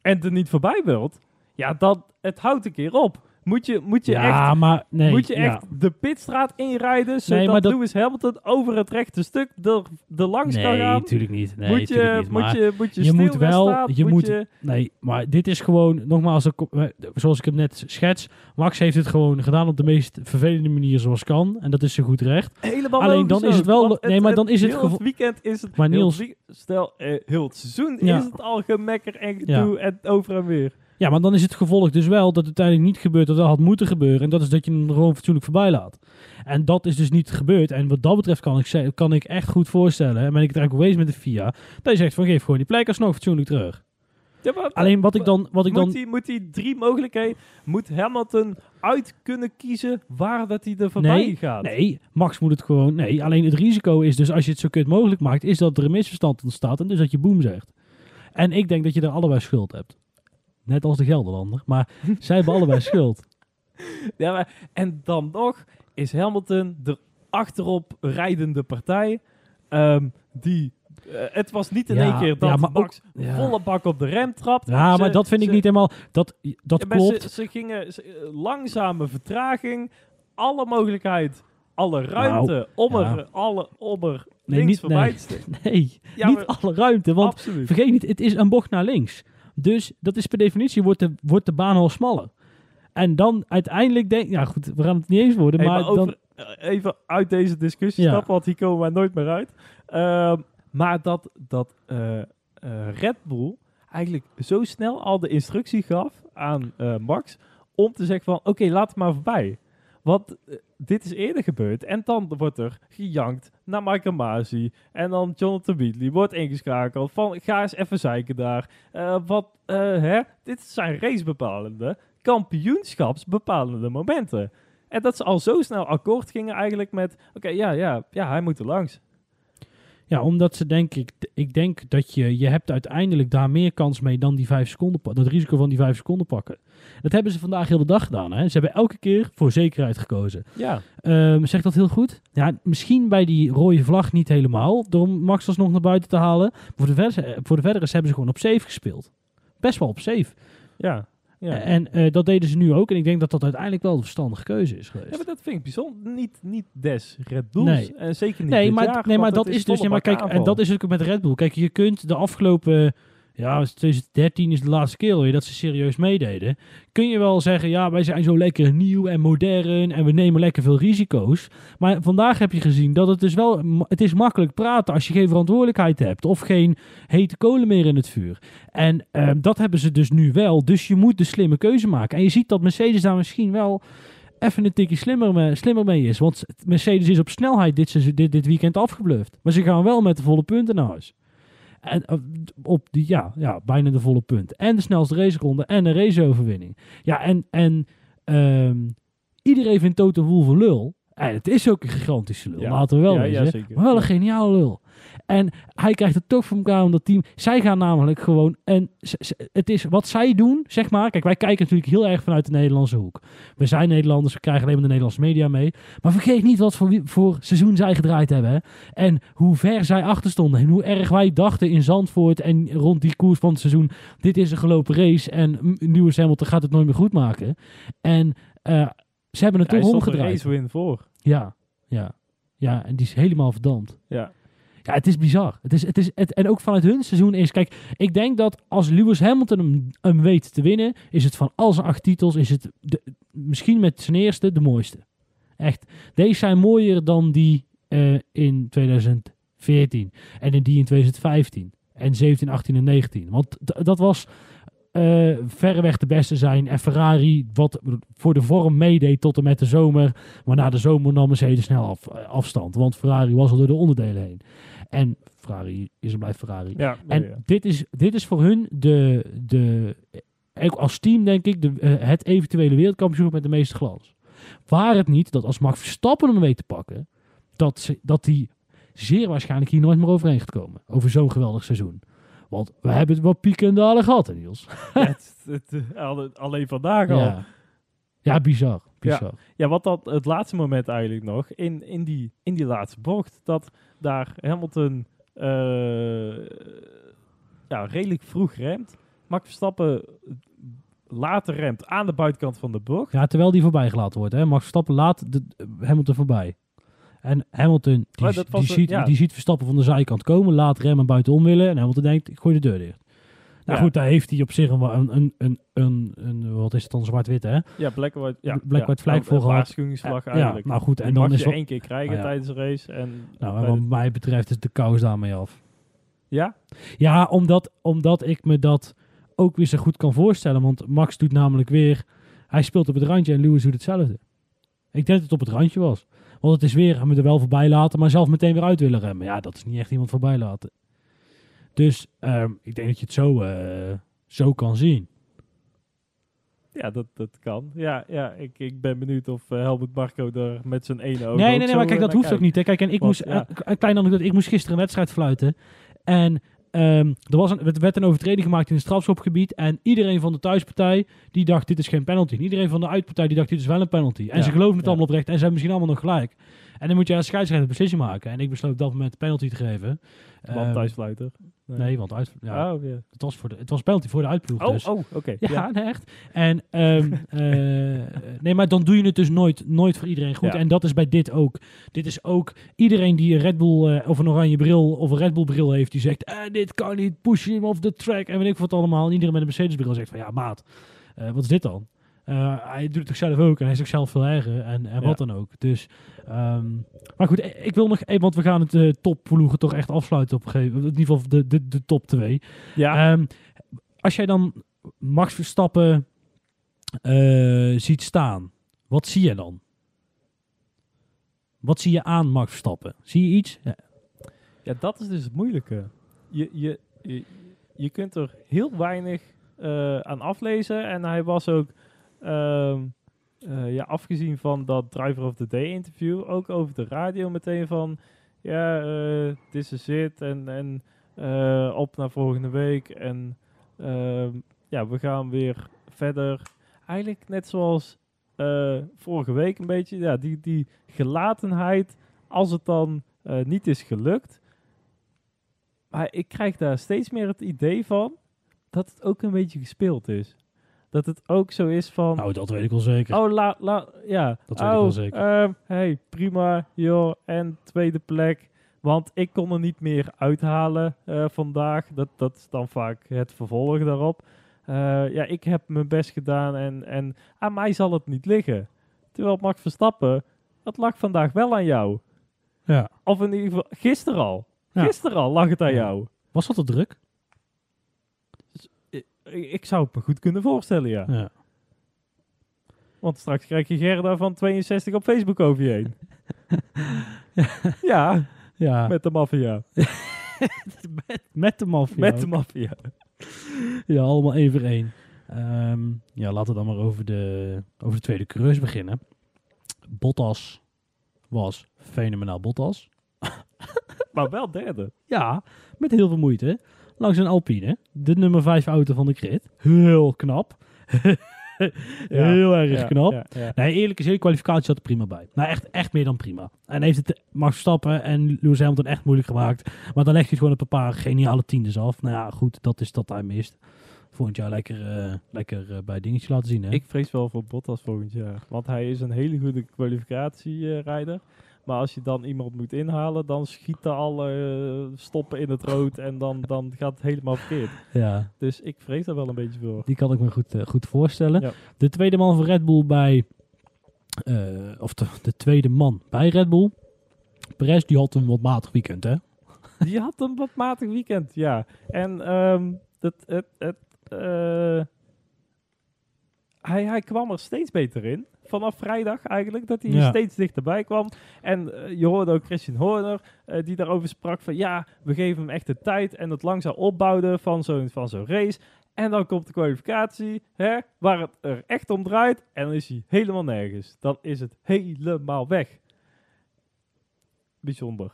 en er niet voorbij wilt, ja, dan het houdt een keer op. Moet je, moet je echt ja, maar nee. moet je ja. echt de pitstraat inrijden, zodat Nee, dat- Lewis Hamilton over het rechte stuk er, er langs kan Nee, gaan? natuurlijk niet. Nee, moet, je, niet. moet, je, moet je je moet stil gaan wel- je moet- je, Nee, maar dit is gewoon, nogmaals, eh, zoals ik het net schets. Max heeft het gewoon gedaan op de meest vervelende manier zoals kan. En dat is zo goed recht. helemaal Alleen dan is het wel- nee, maar dan is het heel weekend is het... Maar Niels- stel, eh, heel het seizoen Ja. is het al gemekker en gedoe en over en weer. Ja, maar dan is het gevolg dus wel dat het uiteindelijk niet gebeurt wat er had moeten gebeuren. En dat is dat je hem gewoon fatsoenlijk voorbij laat. En dat is dus niet gebeurd. En wat dat betreft kan ik, kan ik echt goed voorstellen, en ben ik het eigenlijk geweest met de FIA, dat je zegt van geef gewoon die plek alsnog fatsoenlijk terug. Ja, maar- Alleen wat ik dan... Wat ik moet, dan hij, moet hij drie mogelijkheden... Moet Hamilton uit kunnen kiezen waar dat hij er voorbij Nee, gaat? Nee, Max moet het gewoon. Nee, alleen het risico is dus als je het zo kut mogelijk maakt, is dat er een misverstand ontstaat en dus dat je boem zegt. En ik denk dat je er allebei schuld hebt. Net als de Gelderlander. Maar zij hebben allebei schuld. Ja, maar, en dan nog is Hamilton de achterop rijdende partij. ehm, die Eh, het was niet in Ja, één keer dat ja, maar ook- Max ja. volle bak op de rem trapt. Ja, Ze- maar dat vind ik niet helemaal... Dat, dat klopt. Ze, ze gingen ze- langzame vertraging, alle mogelijkheid, alle ruimte om Nou, er, alle, om er Nee, links niet- voorbij nee. Nee, niet alle ruimte. Want Absoluut. vergeet niet, het is een bocht naar links. Dus dat is per definitie, wordt de, wordt de baan al smaller. En dan uiteindelijk denk ja goed, we gaan het niet eens worden, Hey, maar, maar dan... over- eh, even uit deze discussie Ja. stappen, want hier komen wij nooit meer uit. Ehm, maar dat, dat eh, eh, Red Bull eigenlijk zo snel al de instructie gaf aan Max om te zeggen van oké, laat het maar voorbij. Want eh, dit is eerder gebeurd en dan wordt er gejankt naar Michael Masi en dan Jonathan Wheatley wordt ingeschakeld van ga eens even zeiken daar. Eh, wat, eh, hè? Dit zijn racebepalende, kampioenschapsbepalende momenten. En dat ze al zo snel akkoord gingen eigenlijk met... Oké, ja, ja, ja, hij moet er langs. Ja, omdat ze denk ik, ik denk dat je, je hebt uiteindelijk daar meer kans mee dan die vijf seconden, dat risico van die vijf seconden pakken. Dat hebben ze vandaag heel de dag gedaan. Hè? Ze hebben elke keer voor zekerheid gekozen. Ja, Ehm zegt dat heel goed? Ja, misschien bij die rode vlag niet helemaal, door Max alsnog naar buiten te halen. Voor de, voor de verdere hebben ze gewoon op safe gespeeld. Best wel op safe. ja, ja. En eh, dat deden ze nu ook. En ik denk dat dat uiteindelijk wel de verstandige keuze is geweest. Ja, maar dat vind ik bijzonder. Niet, niet des Red Bulls. Nee. En zeker niet Nee, maar, jaar, nee, maar dat is dus. Ja, maar kijk, en dat is ook met Red Bull. Kijk, je kunt de afgelopen. Ja, 2013 is de laatste keer dat ze serieus meededen. Kun je wel zeggen, ja, wij zijn zo lekker nieuw en modern en we nemen lekker veel risico's. Maar vandaag heb je gezien dat het dus wel, het is makkelijk praten als je geen verantwoordelijkheid hebt of geen hete kolen meer in het vuur. En ehm, dat hebben ze dus nu wel. Dus je moet de slimme keuze maken. En je ziet dat Mercedes daar misschien wel even een tikje slimmer mee, slimmer mee is. Want Mercedes is op snelheid dit, dit, dit weekend afgebluft. Maar ze gaan wel met de volle punten naar huis. En eh, op die, ja, ja, bijna de volle punten. En de snelste raceronde en een raceoverwinning. Ja, en, en ehm, iedereen vindt Toto Wolff een lul. En het is ook een gigantische lul, Ja. laten we wel Ja. Maar wel een geniale lul. En hij krijgt het toch voor elkaar om dat team. Zij gaan namelijk gewoon. En het is wat zij doen, zeg maar. Kijk, wij kijken natuurlijk heel erg vanuit de Nederlandse hoek. We zijn Nederlanders, we krijgen alleen maar de Nederlandse media mee. Maar vergeet niet wat voor, voor seizoen zij gedraaid hebben. Hè? En hoe ver zij achter stonden. En hoe erg wij dachten in Zandvoort en rond die koers van het seizoen. Dit is een gelopen race. En Lewis Hamilton gaat het nooit meer goed maken. En eh, ze hebben het Hij toch omgedraaid. win voor. Ja, ja. Ja, en die is helemaal verdampt. Ja. Ja, het is bizar. Het is, het is, het, en ook vanuit hun seizoen is... Kijk, ik denk dat als Lewis Hamilton hem, weet te winnen... is het van al zijn acht titels... is het misschien met zijn eerste de mooiste. Echt. Deze zijn mooier dan die eh, in 2014. En die in 2015. En 17, 18 en 19. Want dat was eh verreweg de beste zijn. En Ferrari, wat voor de vorm meedeed tot en met de zomer. Maar na de zomer nam Mercedes snel af, eh, afstand. Want Ferrari was al door de onderdelen heen. En Ferrari is en blijft Ferrari. Ja, En ja. dit, is, dit is voor hun de, de ook als team denk ik, de, eh, het eventuele wereldkampioenschap met de meeste glans. Waar het niet dat als Max Verstappen hem weet te pakken, dat, ze, dat die zeer waarschijnlijk hier nooit meer overheen gaat komen. Over zo'n geweldig seizoen. Want we hebben het wat pieken en dalen gehad, hè, Niels. Ja, het, het, eh, alle- alleen vandaag al. Ja. Ja, ja bizar. bizar. wat dat het laatste moment eigenlijk nog, in, in, die, in die laatste bocht, dat daar Hamilton eh, ja, redelijk vroeg remt. Max Verstappen later remt aan de buitenkant van de bocht. Ja, terwijl die voorbij gelaten wordt. Hè. Max Verstappen laat de, Hamilton voorbij. En Hamilton, die, ziet, ja. die ziet Verstappen van de zijkant komen, laat remmen buitenom willen. En Hamilton denkt, ik gooi de deur dicht. Nou Ja. goed, daar heeft hij op zich een, een, een, een, een, een- wat is het dan, zwart-wit hè? Ja, black and white, ja, Black ja, flag voor gehad. waarschuwingsvlag Ja, eigenlijk. nou goed, en Die dan mag is je één keer krijgen Ah, ja. tijdens de race. En Nou, en wat de- mij betreft is de kous daarmee af. ja? Ja, omdat, omdat ik me dat ook weer zo goed kan voorstellen. Want Max doet namelijk weer... Hij speelt op het randje en Lewis doet hetzelfde. Ik denk dat het op het randje was. Want het is weer hem er wel voorbij laten, maar zelf meteen weer uit willen remmen. Ja, dat is niet echt iemand voorbij laten. Dus ehm, ik denk dat je het zo, eh, zo kan zien. Ja, dat, dat kan. Ja, ja ik, ik ben benieuwd of eh, Helmut Marco er met zijn ene oog Nee, nee, nee, maar kijk, eh, dat hoeft ook niet. Hè. Kijk, en ik Want, moest, ja. een, een klein anekdote, ik moest gisteren een wedstrijd fluiten. En ehm, er, was een, er werd een overtreding gemaakt in het strafschopgebied. En iedereen van de thuispartij, die dacht, dit is geen penalty. En iedereen van de uitpartij, die dacht, dit is wel een penalty. En Ja, ze geloven het ja. allemaal oprecht. En ze hebben misschien allemaal nog gelijk. En dan moet je als scheidsrechter een beslissing maken. En ik besloot op dat moment penalty te geven. Want Ehm, thuisfluiter. Nee, want uit, ja, Oh, het, was voor de, het was penalty voor de uitploeg. Oh, dus. oh oké. Ja, Ja. nee, echt. En, ehm, eh, nee, maar dan doe je het dus nooit, nooit voor iedereen goed. Ja. En dat is bij dit ook. Dit is ook iedereen die een Red Bull eh, of een oranje bril of een Red Bull bril heeft, die zegt, eh, dit kan niet, push him off the track en weet ik wat allemaal. En iedereen met een Mercedes bril zegt van, ja maat, eh, wat is dit dan? Hij doet het toch zelf ook en hij is ook zelf veel erger en, en Ja. wat dan ook. Dus, ehm, maar goed, eh, ik wil nog even, want we gaan het uh, topploegen toch echt afsluiten op een gegeven moment. In ieder geval de, de, de top 2. Ja. Ehm, als jij dan Max Verstappen eh, ziet staan, wat zie je dan? Wat zie je aan Max Verstappen? Zie je iets? Ja. Ja, dat is dus het moeilijke. Je, je, je, je kunt er heel weinig eh, aan aflezen. En hij was ook, ehm, eh, ja, afgezien van dat Driver of the Day interview, ook over de radio meteen van, ja, eh, this is it. En, en eh, op naar volgende week. En ehm, ja, we gaan weer verder. Eigenlijk net zoals eh, vorige week een beetje. Ja, die, die gelatenheid als het dan eh, niet is gelukt. Maar ik krijg daar steeds meer het idee van dat het ook een beetje gespeeld is. Dat het ook zo is van... Nou, dat weet ik wel zeker. Oh, la, la, ja. Dat weet ik oh, wel zeker. ehm, hey, prima, joh. En tweede plek. Want ik kon er niet meer uithalen eh, vandaag. Dat, dat is dan vaak het vervolg daarop. Eh, ja, ik heb mijn best gedaan en, en aan mij zal het niet liggen. Terwijl Max Verstappen, dat lag vandaag wel aan jou. Ja. Of in ieder geval, gisteren al. Ja. Gisteren al lag het aan Ja. jou. Was dat te druk? Ik, zou het me goed kunnen voorstellen, ja. Ja. Want straks krijg je Gerda van 62 op Facebook over je heen. ja, Ja, met, met de maffia. met, de maffia. Met de maffia. Ja, allemaal één voor één. Ehm, ja, laten we dan maar over de, over de tweede coureurs beginnen. Bottas was fenomenaal Bottas. Maar wel derde. Ja, met heel veel moeite. Langs een Alpine. De nummer 5 auto van de grid. Heel knap. heel erg Ja, knap. ja. Nee, eerlijk is hele kwalificatie zat er prima bij. Nou, echt, echt meer dan prima. En heeft het Max Verstappen en Lewis Hamilton echt moeilijk gemaakt. Maar dan legt hij gewoon een paar geniale tiendes af. Nou ja, goed, dat is dat hij mist. Volgend jaar lekker, eh, lekker eh, bij dingetje laten zien, hè? Ik vrees wel voor Bottas volgend jaar. Want hij is een hele goede kwalificatierijder. Maar als je dan iemand moet inhalen, dan schieten alle eh, stoppen in het rood. En dan, dan gaat het helemaal verkeerd. Ja, Dus ik vrees daar wel een beetje voor. die kan ik me goed, eh, goed voorstellen. Ja. De tweede man van Red Bull bij... eh, of de, de tweede man bij Red Bull. Perez, die had een wat matig weekend, hè? Die had een wat matig weekend, ja. En ehm het, het, het, hij, hij kwam er steeds beter in. Vanaf vrijdag eigenlijk, dat hij Ja. steeds dichterbij kwam. En eh, je hoorde ook Christian Horner, eh, die daarover sprak van... Ja, we geven hem echt de tijd en het langzaam opbouwen van zo'n van zo'n race. En dan komt de kwalificatie, hè, waar het er echt om draait. En dan is hij helemaal nergens. Dan is het helemaal weg. Bijzonder.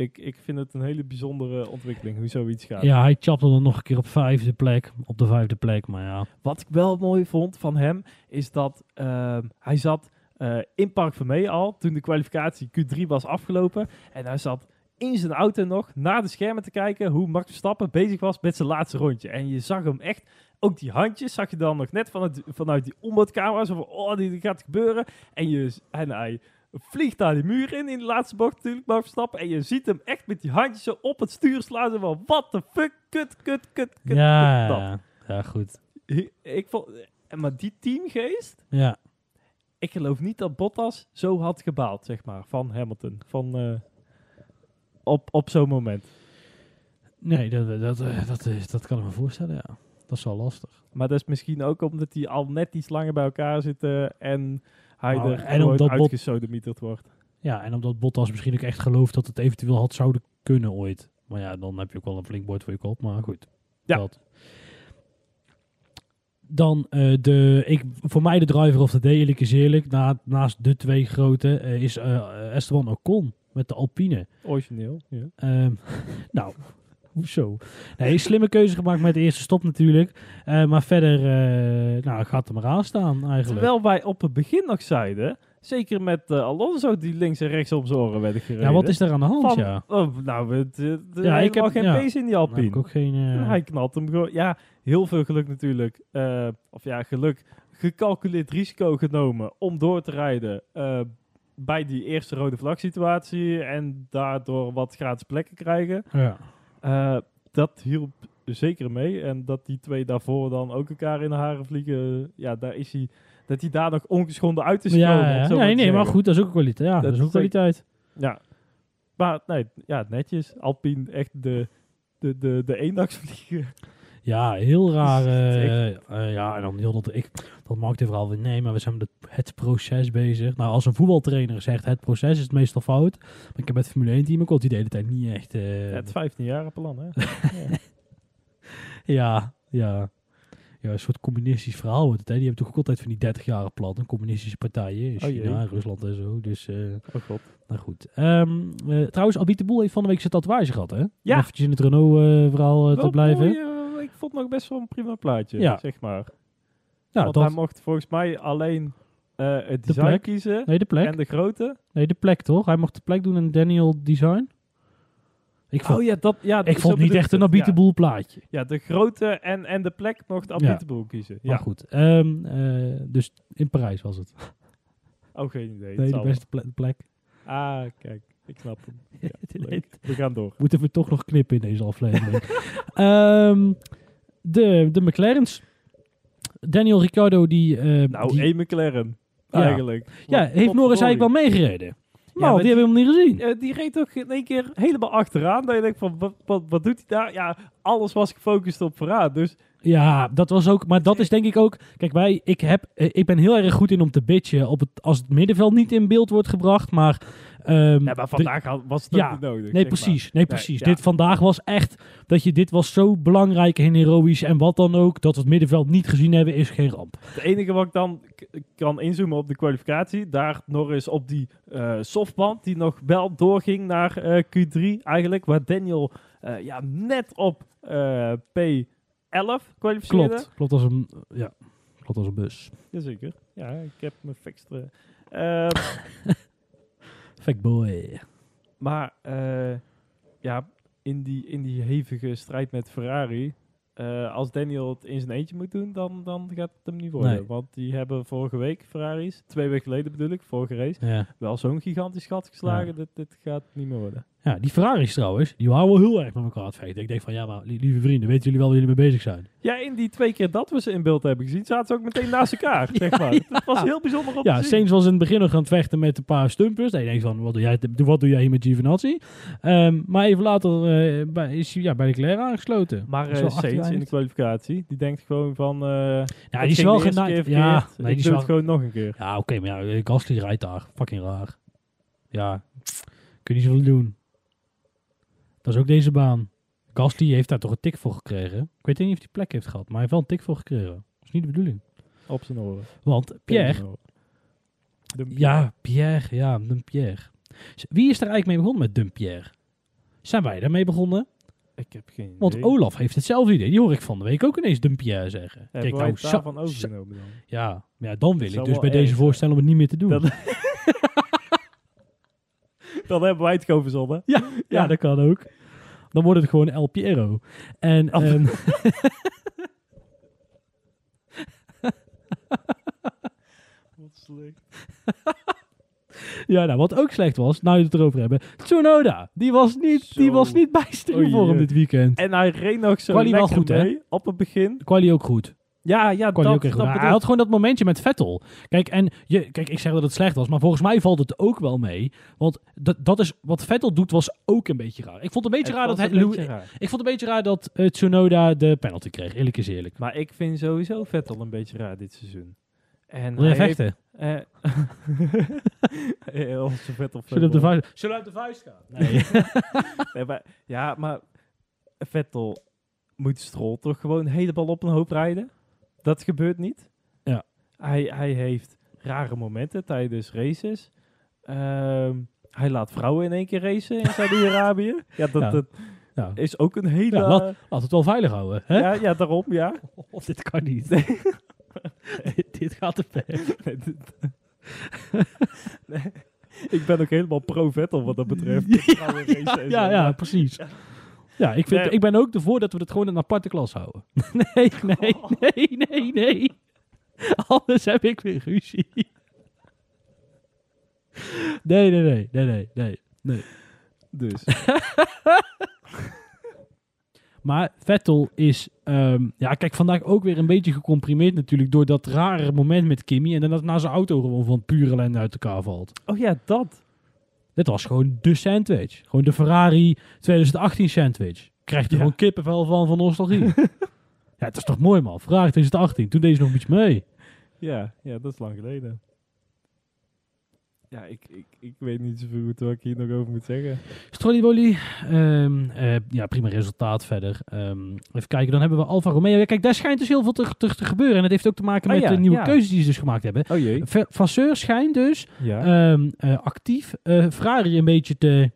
Ik, ik vind het een hele bijzondere ontwikkeling, hoe zoiets gaat. Ja, hij chapte dan nog een keer op vijfde plek. Op de vijfde plek, maar ja. Wat ik wel mooi vond van hem, is dat ehm, hij zat eh, in Park Vermee al, toen de kwalificatie Q3 was afgelopen. En hij zat in zijn auto nog naar de schermen te kijken hoe Max Verstappen bezig was met zijn laatste rondje. En je zag hem echt, ook die handjes zag je dan nog net vanuit, vanuit die onboardcamera, zo van, oh, dit gaat gebeuren. En, je, en hij vliegt daar die muur in, in de laatste bocht natuurlijk, Max Verstappen. En je ziet hem echt met die handjes zo op het stuur slaan, van, what the fuck, kut, kut, kut, kut. ja, ja, ja, goed. Ik vond, eh, maar die teamgeest, Ja, ik geloof niet dat Bottas zo had gebaald, zeg maar, van Hamilton. Van, eh, op, op zo'n moment. nee, dat, dat, dat, dat, is- dat kan ik me voorstellen, ja. Dat is wel lastig. Maar dat is misschien ook omdat die al net iets langer bij elkaar zitten en hij Nou, er en omdat uitgesodemieterd wordt. Ja, en omdat Bottas misschien ook echt gelooft dat het eventueel had zouden kunnen ooit. Maar ja, dan heb je ook wel een flink bord voor je kop, maar goed. Ja. Dat. Dan eh, de, ik, voor mij de driver of the day, eerlijk is eerlijk, na, naast de twee grote, eh, is eh, Esteban Ocon met de Alpine. Origineel, ja. Ehm, nou, hoezo? Nee, slimme keuze gemaakt met de eerste stop natuurlijk. Eh, maar verder, eh, nou, gaat er maar aan staan eigenlijk. Terwijl wij op het begin nog zeiden, zeker met eh, Alonso die links en rechts om zijn oren werden gereden. Ja, wat is er aan de hand, Van, ja? oh, nou, het, het, Ja, ik heb- geen ja. pace in die heb Alpine. ik ook geen... Hij knalt hem gewoon. Ja, heel veel geluk natuurlijk. Of ja, geluk. Gecalculeerd risico genomen om door te rijden bij die eerste rode vlag situatie. En daardoor wat gratis plekken krijgen. ja. Eh, dat hielp zeker mee. En dat die twee daarvoor dan ook elkaar in de haren vliegen. Ja, daar is hij. Dat hij daar nog ongeschonden uit is gekomen. Ja, nee, nee, maar goed, dat is ook een kwaliteit. Ja, dat, Dat is ook kwaliteit. Ja. Maar nee, ja, netjes. Alpine echt de, de, de, de eendagsvlieger. Ja, heel raar. eh, eh, ja, en dan heel dat ik dat vooral weer nee, maar we zijn met het, proces bezig. Nou, als een voetbaltrainer zegt het proces is het meestal fout. Maar ik heb met het Formule 1 team ook al die de hele tijd niet echt. Ja, het 15 jaar plan, hè? ja. ja, ja. Ja, een soort communistisch verhaal wordt het. Hè. Die hebben toch ook altijd van die 30 jaren plan. Een communistische partijen in Oh. China, Rusland en zo. Dus, Oh god. nou goed. Ehm, eh, trouwens, Albie de Boel heeft van de week zijn tatoeage gehad, hè? Om Ja. eventjes in het Renault-verhaal te blijven. mooi, ik vond nog best wel een prima plaatje, Ja. zeg maar. ja, Want dat, hij mocht volgens mij alleen eh, het De design plek. kiezen nee, de plek. en de grootte. Nee, de plek toch? Hij mocht de plek doen in Daniel Design. Ik vond, oh ja, dat, ja, ik vond niet echt een ja. Boel plaatje. Ja, de grootte en, en de plek mocht Abite Boel kiezen. Maar Ja. goed. ehm, eh, dus in Parijs was het. Oh, geen idee. Nee, de beste ple- plek. Ah, kijk. Ik snap hem. Ja. We gaan door. Moeten we toch nog knippen in deze aflevering. Ehm, de, de McLaren's. Daniel Ricciardo die... eh, Nou, die- één McLaren. Ja. Eigenlijk. ja, heeft Norris eigenlijk wel meegereden? Maar maar die, hebben we helemaal niet gezien. Die reed ook in één keer helemaal achteraan. Dat je denkt van, wat, wat, wat doet hij daar? Ja, alles was gefocust op vooraan. Dus Ja, dat was ook. Maar dat is denk ik ook. Kijk, wij, ik, heb, eh, ik ben heel erg goed in om te bitchen op het, als het middenveld niet in beeld wordt gebracht. Maar. Ehm, ja, maar vandaag was het Ja, nodig. Nee, maar. precies. Nee, precies. Dit vandaag was echt dat je dit was zo belangrijk en heroïsch en wat dan ook dat we het middenveld niet gezien hebben is geen ramp. Het enige wat ik dan kan inzoomen op de kwalificatie, daar Norris op die eh, softband die nog wel doorging naar eh, Q3 eigenlijk, waar Daniel eh, ja, net op eh, P11 kwalificeerde. Klopt. Klopt als een ja, klopt als een bus. Jazeker. Ja, ik heb mijn fikstere. Boy. maar eh, ja, in die, in die hevige strijd met Ferrari, eh, als Daniel het in zijn eentje moet doen, dan, dan gaat het hem niet worden. Nee. Want die hebben vorige week Ferraris, twee weken geleden bedoel ik, vorige race, Ja. wel zo'n gigantisch gat geslagen. Ja. Dit, dit gaat niet meer worden. Ja, die Ferraris trouwens, die waren wel heel erg met elkaar aan het vechten. Ik denk van ja, maar li- lieve vrienden, weten jullie wel waar jullie mee bezig zijn? Ja, in die twee keer dat we ze in beeld hebben gezien, zaten ze ook meteen naast elkaar. zeg maar. ja. Het was heel bijzonder om Ja, te zien. Sainz was in het begin nog aan het vechten met een paar stumpers. En je denkt van, wat doe jij, wat doe jij hier met Giovinazzi? Ehm, maar even later eh, bij, is hij ja, bij de Claire aangesloten. Maar wel Sainz in de kwalificatie, die denkt gewoon van... eh Ja, die is wel genaaid. keer Ja, nee, die is doe wel... het gewoon nog een keer. Ja, oké, maar ja, Gasly rijdt daar. Fucking raar. Ja, kun je niet zoveel doen. Dat is ook deze baan. Gasly heeft daar toch een tik voor gekregen. Ik weet niet of hij plek heeft gehad, maar hij heeft wel een tik voor gekregen. Dat is niet de bedoeling. Op zijn oren. Want Pierre, ja, Pierre, ja, Dumpierre. Wie is er eigenlijk mee begonnen met Dumpierre? Zijn wij daarmee begonnen? Ik heb geen Want idee. Olaf heeft hetzelfde idee. Die hoor ik van de week ook ineens Dumpierre zeggen. Hebben Kijk, nou, daarvan overgenomen dan? ja, ja, dan wil ik dus bij deze zijn. voorstellen om het niet meer te doen. Dat- Dan hebben wij het gewoon verzonnen. Ja, ja, dat kan ook. Dan wordt het gewoon El Piero. En Oh. ehm, Wat slecht. ja, nou, wat ook slecht was, nou je het erover hebben. Tsunoda, die was niet, die Zo. was niet bijster Oh, voor dit weekend. En hij reed nog zo Quali wel goed, hè? op het begin. Quali ook goed. Ja, ja, dat, ook dat bedoel hij had gewoon dat momentje met Vettel. Kijk, en je, kijk, ik zeg dat het slecht was, maar volgens mij valt het ook wel mee. Want dat, dat is, wat Vettel doet, was ook een beetje raar. Ik vond het een beetje raar dat een beetje raar. ik vond het een beetje raar dat eh, Tsunoda de penalty kreeg. Eerlijk is eerlijk. Maar ik vind sowieso Vettel een beetje raar dit seizoen. En Wil je hij heeft- vechten? eh, eh, onze Vettel Zullen we op de vuist, Zullen op de vuist gaan? Nee. Nee, maar, ja, maar Vettel moet Stroll toch gewoon helemaal op een hoop rijden? Dat gebeurt niet. Ja. Hij, hij heeft rare momenten tijdens races. Ehm, hij laat vrouwen in één keer racen in Saudi-Arabië. ja, dat, Ja. dat ja. is ook een hele... Ja, laat- Laat het wel veilig houden. Hè? ja, ja, daarom, ja. Of dit kan niet. dit, dit gaat te ver. Nee, ik ben ook helemaal pro-Vettel wat dat betreft. Ja, ja, precies. Ja, ik, vind, Nee. ik ben ook ervoor dat we het gewoon in een aparte klas houden. nee, nee, nee, nee, nee. Anders heb ik weer ruzie. Nee, nee, nee, nee, nee, nee. nee. Dus. Maar Vettel is, ehm, ja, kijk, vandaag ook weer een beetje gecomprimeerd natuurlijk door dat rare moment met Kimmy. En dan dat na zijn auto gewoon van pure ellende uit elkaar valt. Oh ja, dat. Dit was gewoon de sandwich. Gewoon de Ferrari 2018 sandwich. Krijgt er Ja. gewoon kippenvel van van nostalgie. ja, het is toch mooi man. Ferrari 2018. Toen deed ze nog iets mee. Ja, ja, dat is lang geleden. Ja, ik, ik, ik weet niet zoveel goed wat ik hier nog over moet zeggen. Strollibolly. ehm eh, ja, prima resultaat verder. Ehm, even kijken, dan hebben we Alfa Romeo. Ja, kijk, daar schijnt dus heel veel te, te, te gebeuren. En dat heeft ook te maken Oh met ja, de nieuwe ja. keuzes die ze dus gemaakt hebben. Oh jee. Va- Vasseur schijnt dus ehm, eh, actief Ferrari een beetje te,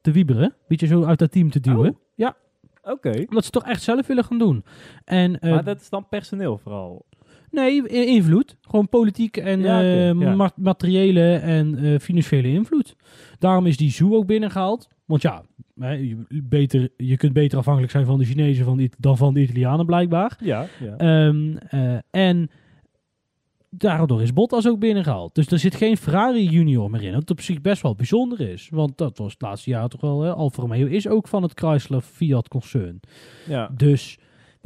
te wieberen. Een beetje zo uit dat team te duwen. Oh. Ja, Oké. omdat ze toch echt zelf willen gaan doen. En, Maar dat is dan personeel vooral. Nee, invloed. Gewoon politiek en Ja, eh, ja. ma- materiële en eh, financiële invloed. Daarom is die Zoo ook binnengehaald. Want ja, je, beter, je kunt beter afhankelijk zijn van de Chinezen van dan van de Italianen blijkbaar. Ja, ja. Ehm, eh, en daardoor is Bottas ook binnengehaald. Dus er zit geen Ferrari junior meer in. Wat op zich best wel bijzonder is. Want dat was het laatste jaar toch wel. Hè? Alfa Romeo is ook van het Chrysler Fiat concern. ja. Dus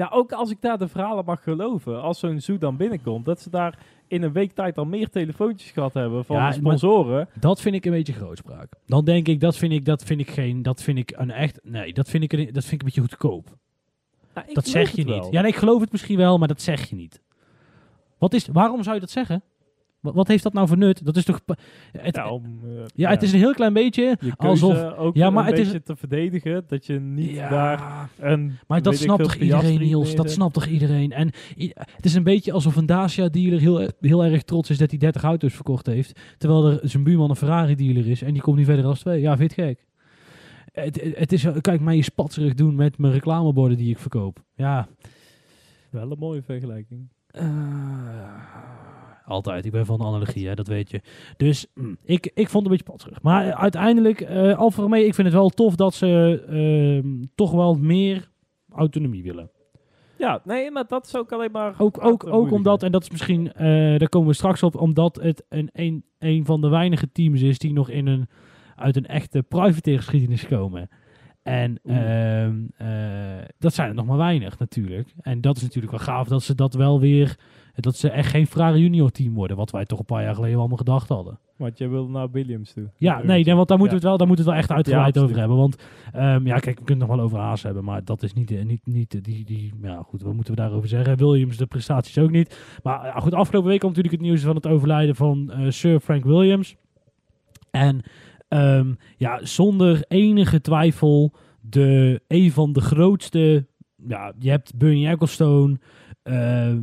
Ja, ook als ik daar de verhalen mag geloven, als zo'n zoo dan binnenkomt, dat ze daar in een week tijd al meer telefoontjes gehad hebben van Ja, sponsoren. Dat vind ik een beetje grootspraak. Dan denk ik, dat vind ik, dat vind ik geen, dat vind ik een echt, nee, dat vind ik een, dat vind ik een beetje goedkoop. Nou, dat zeg je niet. wel. Ja, nee, ik geloof het misschien wel, maar dat zeg je niet. Wat is, waarom zou je dat zeggen? Wat, wat heeft dat nou voor nut? Dat is toch, het, Ja, om, eh, ja, het is een heel klein beetje alsof, ook ja, maar een het is- te verdedigen, dat je niet ja, daar een maar dat snapt toch iedereen, Niels? Dat snapt toch iedereen? En het is een beetje alsof een Dacia-dealer heel, heel erg trots is dat hij 30 auto's verkocht heeft. Terwijl er zijn buurman een Ferrari-dealer is en die komt niet verder als twee. Ja, vind je het gek? Het, het is, kijk mij je spatserig doen met mijn reclameborden die ik verkoop. Ja, Wel een mooie vergelijking. eh, altijd. Ik ben van de analogie, hè, dat weet je. Dus mm, ik, ik vond het een beetje patserig. Maar eh, uiteindelijk, Alfa Romeo, ik vind het wel tof dat ze ehm, toch wel meer autonomie willen. Ja, nee, maar dat is ook alleen maar... Ook, ook, ook omdat, en dat is misschien, eh, daar komen we straks op, omdat het een, een, een van de weinige teams is die nog in een, uit een echte privateergeschiedenis komen. En ehm, eh, dat zijn er nog maar weinig natuurlijk. En dat is natuurlijk wel gaaf dat ze dat wel weer, dat ze echt geen Ferrari junior team worden, wat wij toch een paar jaar geleden allemaal gedacht hadden. Want jij wilde naar Williams toe. Ja, nee, nee want daar moeten, we het wel, daar moeten we het wel echt uitgebreid Ja, over hebben. Want ehm, ja, kijk, we kunnen het nog wel over Haas hebben, maar dat is niet, eh, niet, niet die, die, ja goed, wat moeten we daarover zeggen? Williams, de prestaties ook niet. Maar ja, goed, afgelopen week kwam natuurlijk het nieuws van het overlijden van eh, Sir Frank Williams. En ehm, ja, zonder enige twijfel de, een van de grootste, ja, je hebt Bernie Ecclestone, ehm,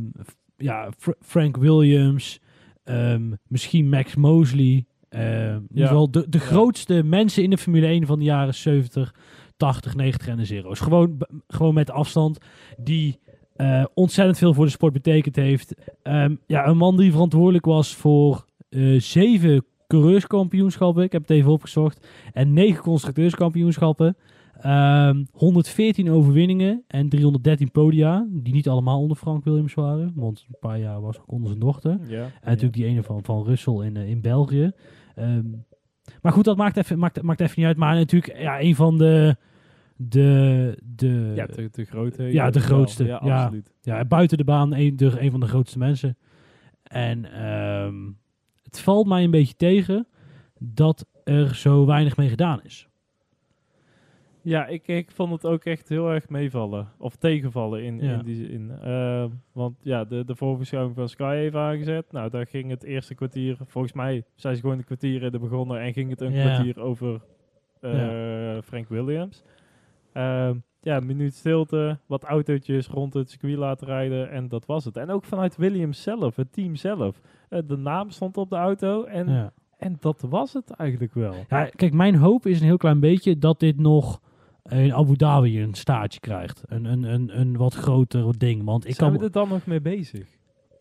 ja, Fr- Frank Williams, ehm, misschien Max Mosley. in ieder geval de, de Ja. grootste mensen in de Formule 1 van de jaren 70, 80, 90 en de zero's. Gewoon, gewoon met afstand die eh, ontzettend veel voor de sport betekend heeft. Ehm, ja, een man die verantwoordelijk was voor eh, zeven coureurskampioenschappen. Ik heb het even opgezocht. En negen constructeurskampioenschappen. Ehm 114 overwinningen en 313 podia. Die niet allemaal onder Frank Williams waren. Want een paar jaar was ook onder zijn dochter. Ja. En natuurlijk die ene van, van Russell in, eh, in België. Ehm, maar goed, dat maakt even, maakt, maakt even niet uit. Maar natuurlijk, ja, een van de. De, de, Ja, de, de grote. Ja, de grootste, Ja, ja. absoluut. ja, buiten de baan een, de, een van de grootste mensen. En ehm, het valt mij een beetje tegen dat er zo weinig mee gedaan is. Ja, ik, ik vond het ook echt heel erg meevallen. Of tegenvallen in, Ja. in die zin. Eh, want ja, de, de voorbeschouwing van Sky even aangezet. Nou, daar ging het eerste kwartier, volgens mij zijn ze gewoon een kwartier in de begonnen en ging het een Ja. kwartier over eh, Frank Williams. Ehm, ja, een minuut stilte, wat autootjes rond het circuit laten rijden en dat was het. En ook vanuit Williams zelf, het team zelf. Eh, de naam stond op de auto en, en dat was het eigenlijk wel. ja, kijk, mijn hoop is een heel klein beetje dat dit nog in Abu Dhabi een staartje krijgt. Een, een, een, een wat groter ding. Want ik Zijn kan, we er dan nog mee bezig?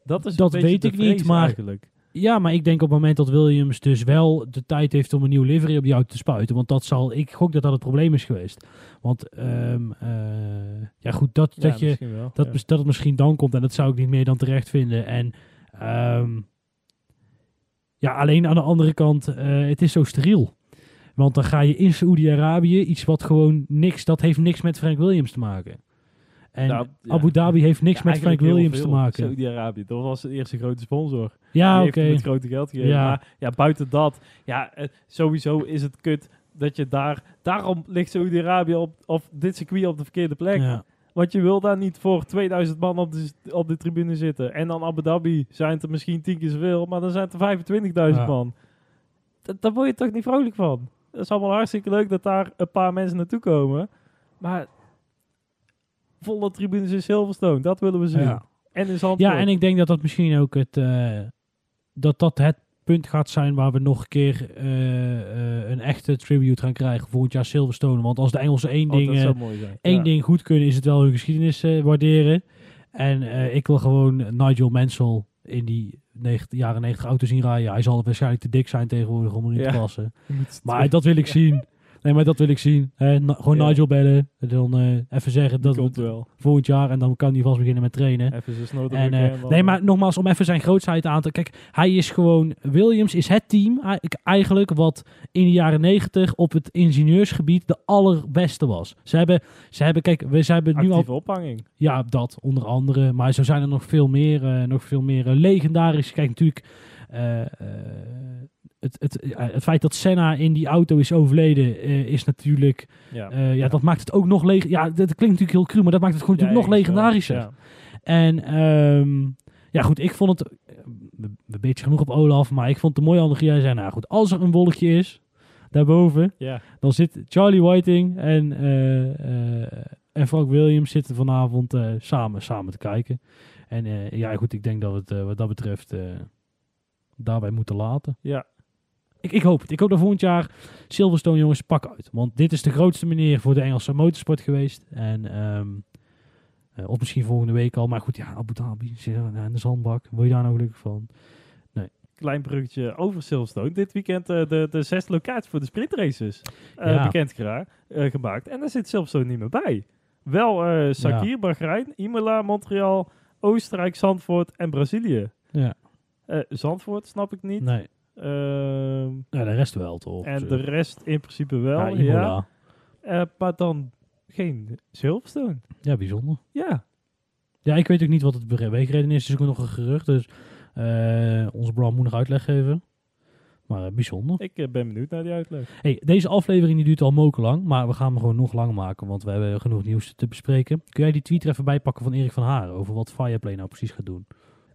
Dat is Dat weet ik niet, maar- eigenlijk. Ja, maar ik denk op het moment dat Williams dus wel de tijd heeft om een nieuw livery op jou te spuiten. Want dat zal, ik gok dat dat het probleem is geweest. Want, ehm, eh, ja goed, dat, Ja, dat, je, wel, dat, ja. dat het misschien dan komt en dat zou ik niet meer dan terecht vinden. En ehm, ja, alleen aan de andere kant, eh, het is zo steriel. Want dan ga je in Saoedi-Arabië iets wat gewoon niks, dat heeft niks met Frank Williams te maken. En Nou, ja. Abu Dhabi heeft niks Ja, met Frank Williams te maken. Saudi-Arabië, dat was de eerste grote sponsor. Ja, oké. hem het grote geld gegeven. Ja. Maar ja, buiten dat, ja, eh, sowieso is het kut dat je daar... Daarom ligt Saudi-Arabië op, of dit circuit op de verkeerde plek. Ja. Want je wil daar niet voor 2000 man op de, op de tribune zitten. En dan Abu Dhabi zijn het er misschien 10 keer zoveel, maar dan zijn het er 25.000 Ja. man. Daar word je toch niet vrolijk van? Het is allemaal hartstikke leuk dat daar een paar mensen naartoe komen. Maar volle tribunes in Silverstone, dat willen we zien. Ja. En in Zandvoort. Ja, en ik denk dat dat misschien ook het, eh, dat dat het punt gaat zijn waar we nog een keer eh, eh, een echte tribute gaan krijgen volgend jaar Silverstone. Want als de Engelsen één, Oh, ding, dat één Ja. ding goed kunnen, is het wel hun geschiedenis waarderen. En ik wil gewoon Nigel Mansell in die 90, jaren 90 auto zien rijden. Hij zal waarschijnlijk te dik zijn tegenwoordig om erin Ja. te passen. Maar dat wil ik zien. Nee, maar dat wil ik zien. Na- gewoon Ja. Nigel bellen. En dan eh, even zeggen dat komt het wel. volgend jaar. En dan kan hij vast beginnen met trainen. Even zijn snor En, eh, nee, maar nogmaals, om even zijn grootsheid aan te... Kijk, hij is gewoon... Williams is het team ei- eigenlijk wat in de jaren negentig op het ingenieursgebied de allerbeste was. Ze hebben, ze hebben kijk, we ze hebben nu al... Ophanging. Ja, dat onder andere. Maar zo zijn er nog veel meer, eh, nog veel meer eh, legendarisch. Kijk, natuurlijk... het, het, het feit dat Senna in die auto is overleden, eh, is natuurlijk... Ja, eh, ja, dat maakt het ook nog leg. Ja, dat klinkt natuurlijk heel cru, maar dat maakt het gewoon Ja, natuurlijk nog legendarischer. En ehm, ja, goed, ik vond het. we beetje genoeg op Olaf, maar ik vond het een mooie analogie. Hij zei: Nou goed, als er een wolkje is daarboven, Ja. dan zit Charlie Whiting en, eh, en Frank Williams zitten vanavond samen, samen te kijken. En ja, goed, ik denk dat we het wat dat betreft daarbij moeten laten. Ja. Ik, ik hoop het. Ik hoop dat volgend jaar Silverstone jongens pak uit. Want dit is de grootste meneer voor de Engelse motorsport geweest. En ehm, eh, of misschien volgende week al. Maar goed, ja, Abu Dhabi in de zandbak. Word je daar nou gelukkig van? Klein bruggetje over Silverstone. Dit weekend eh, de, de zes locaties voor de sprintraces eh Ja. bekend gera- eh, gemaakt. En daar zit Silverstone niet meer bij. Wel eh Sakir, Bahrein, Imola, Montreal, Oostenrijk, Zandvoort en Brazilië. Ja. Eh, Zandvoort snap ik niet. Nee. Ehm, Ja, de rest wel toch? en de rest in principe wel. ja, Ja. Eh, maar dan geen Silverstone. Ja, bijzonder. Ja, Ja, ik weet ook niet wat het beweegreden is. Het is ook nog een gerucht. Dus eh, onze Bram moet nog uitleg geven. Maar eh, bijzonder. ik ben benieuwd naar die uitleg. Hey, deze aflevering die duurt al moken lang. Maar we gaan hem gewoon nog lang maken. Want we hebben genoeg nieuws te bespreken. Kun jij die tweet er even bijpakken van Erik van Haren? Over wat Fireplay nou precies gaat doen.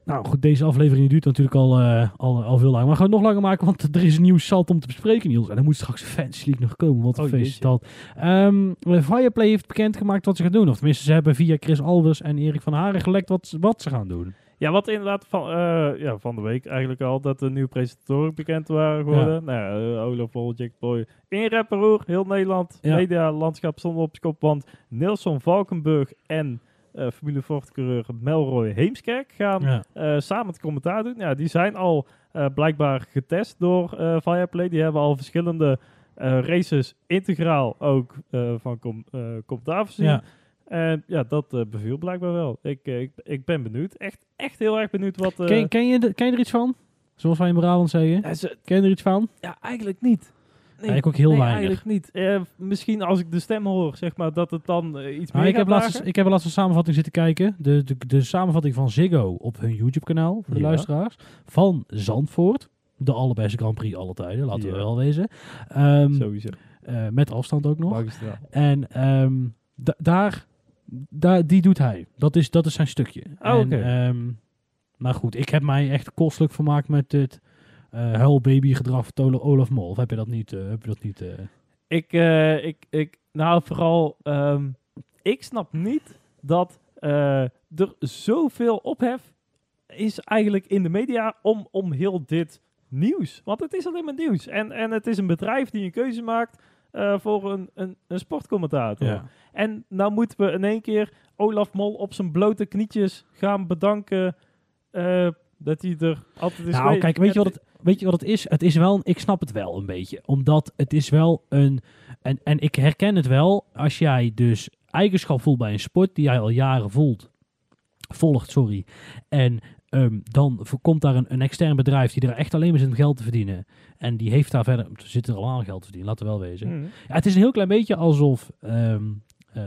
Nou goed, deze aflevering duurt natuurlijk al, eh, al, al veel lang. Maar we gaan het nog langer maken, want er is een nieuw salt om te bespreken, Niels. En dan moet straks de Fantasy League nog komen, wat een Oh, feest is dat. Ehm, Fireplay heeft bekendgemaakt wat ze gaan doen. Of tenminste, ze hebben via Chris Albers en Erik van Haren gelekt wat, wat ze gaan doen. Ja, wat inderdaad van, eh, ja, van de week eigenlijk al dat de nieuwe presentatoren bekend waren geworden. Nou ja, eh, Olaf Jack Boy, in Rapperoer, heel Nederland, Ja. media, landschap stond op kop, want Nelson Valkenburg en eh Formule Ford coureur Melroy Heemskerk gaan Ja. eh, samen het commentaar doen. Ja, die zijn al eh, blijkbaar getest door eh Fireplay. Die hebben al verschillende races integraal ook van com commentaar voorzien. Ja. En ja, dat eh, beviel blijkbaar wel. Ik, ik, ik ben benieuwd. Echt, echt heel erg benieuwd wat... Ken, ken, je, de- ken je er iets van? Zoals wij in Brabant zeggen. ja, ze- Ken je er iets van? ja, eigenlijk niet. Nee, Eigenlijk ook heel nee, weinig. eigenlijk niet. Eh, misschien als ik de stem hoor, zeg maar, dat het dan eh, iets Maar meer ik, heb laatst, ik heb laatst een samenvatting zitten kijken. De, de, de samenvatting van Ziggo op hun YouTube-kanaal, voor de Ja. luisteraars. Van Zandvoort. De allerbeste Grand Prix alle tijden, laten we wel wezen. Ehm, Sowieso. eh, met afstand ook nog. Magistraal. En ehm, da- daar, daar, die doet hij. Dat is, dat is zijn stukje. Oh, en, ehm, maar goed, ik heb mij echt kostelijk vermaakt met dit eh huilbaby gedrag van Olaf Mol. Of heb je dat niet? eh, heb je dat niet eh? Ik, ik, ik, nou vooral, ehm, ik snap niet dat er zoveel ophef is eigenlijk in de media om, om heel dit nieuws. Want het is alleen maar nieuws. En, en het is een bedrijf die een keuze maakt voor een, een, een sportcommentator. En nou moeten we in één keer Olaf Mol op zijn blote knietjes gaan bedanken. Dat hij er altijd is Nou, geweest. kijk, weet je, wat het, weet je wat het is? Het is wel, ik snap het wel een beetje. Omdat het is wel een, en, en ik herken het wel, als jij dus eigenschap voelt bij een sport die jij al jaren voelt, volgt, sorry. En ehm, dan komt daar een, een extern bedrijf die er echt alleen maar zit om geld te verdienen. En die heeft daar verder, zitten er al aan geld te verdienen, laten we wel wezen. Mhm. Ja, het is een heel klein beetje alsof ehm eh,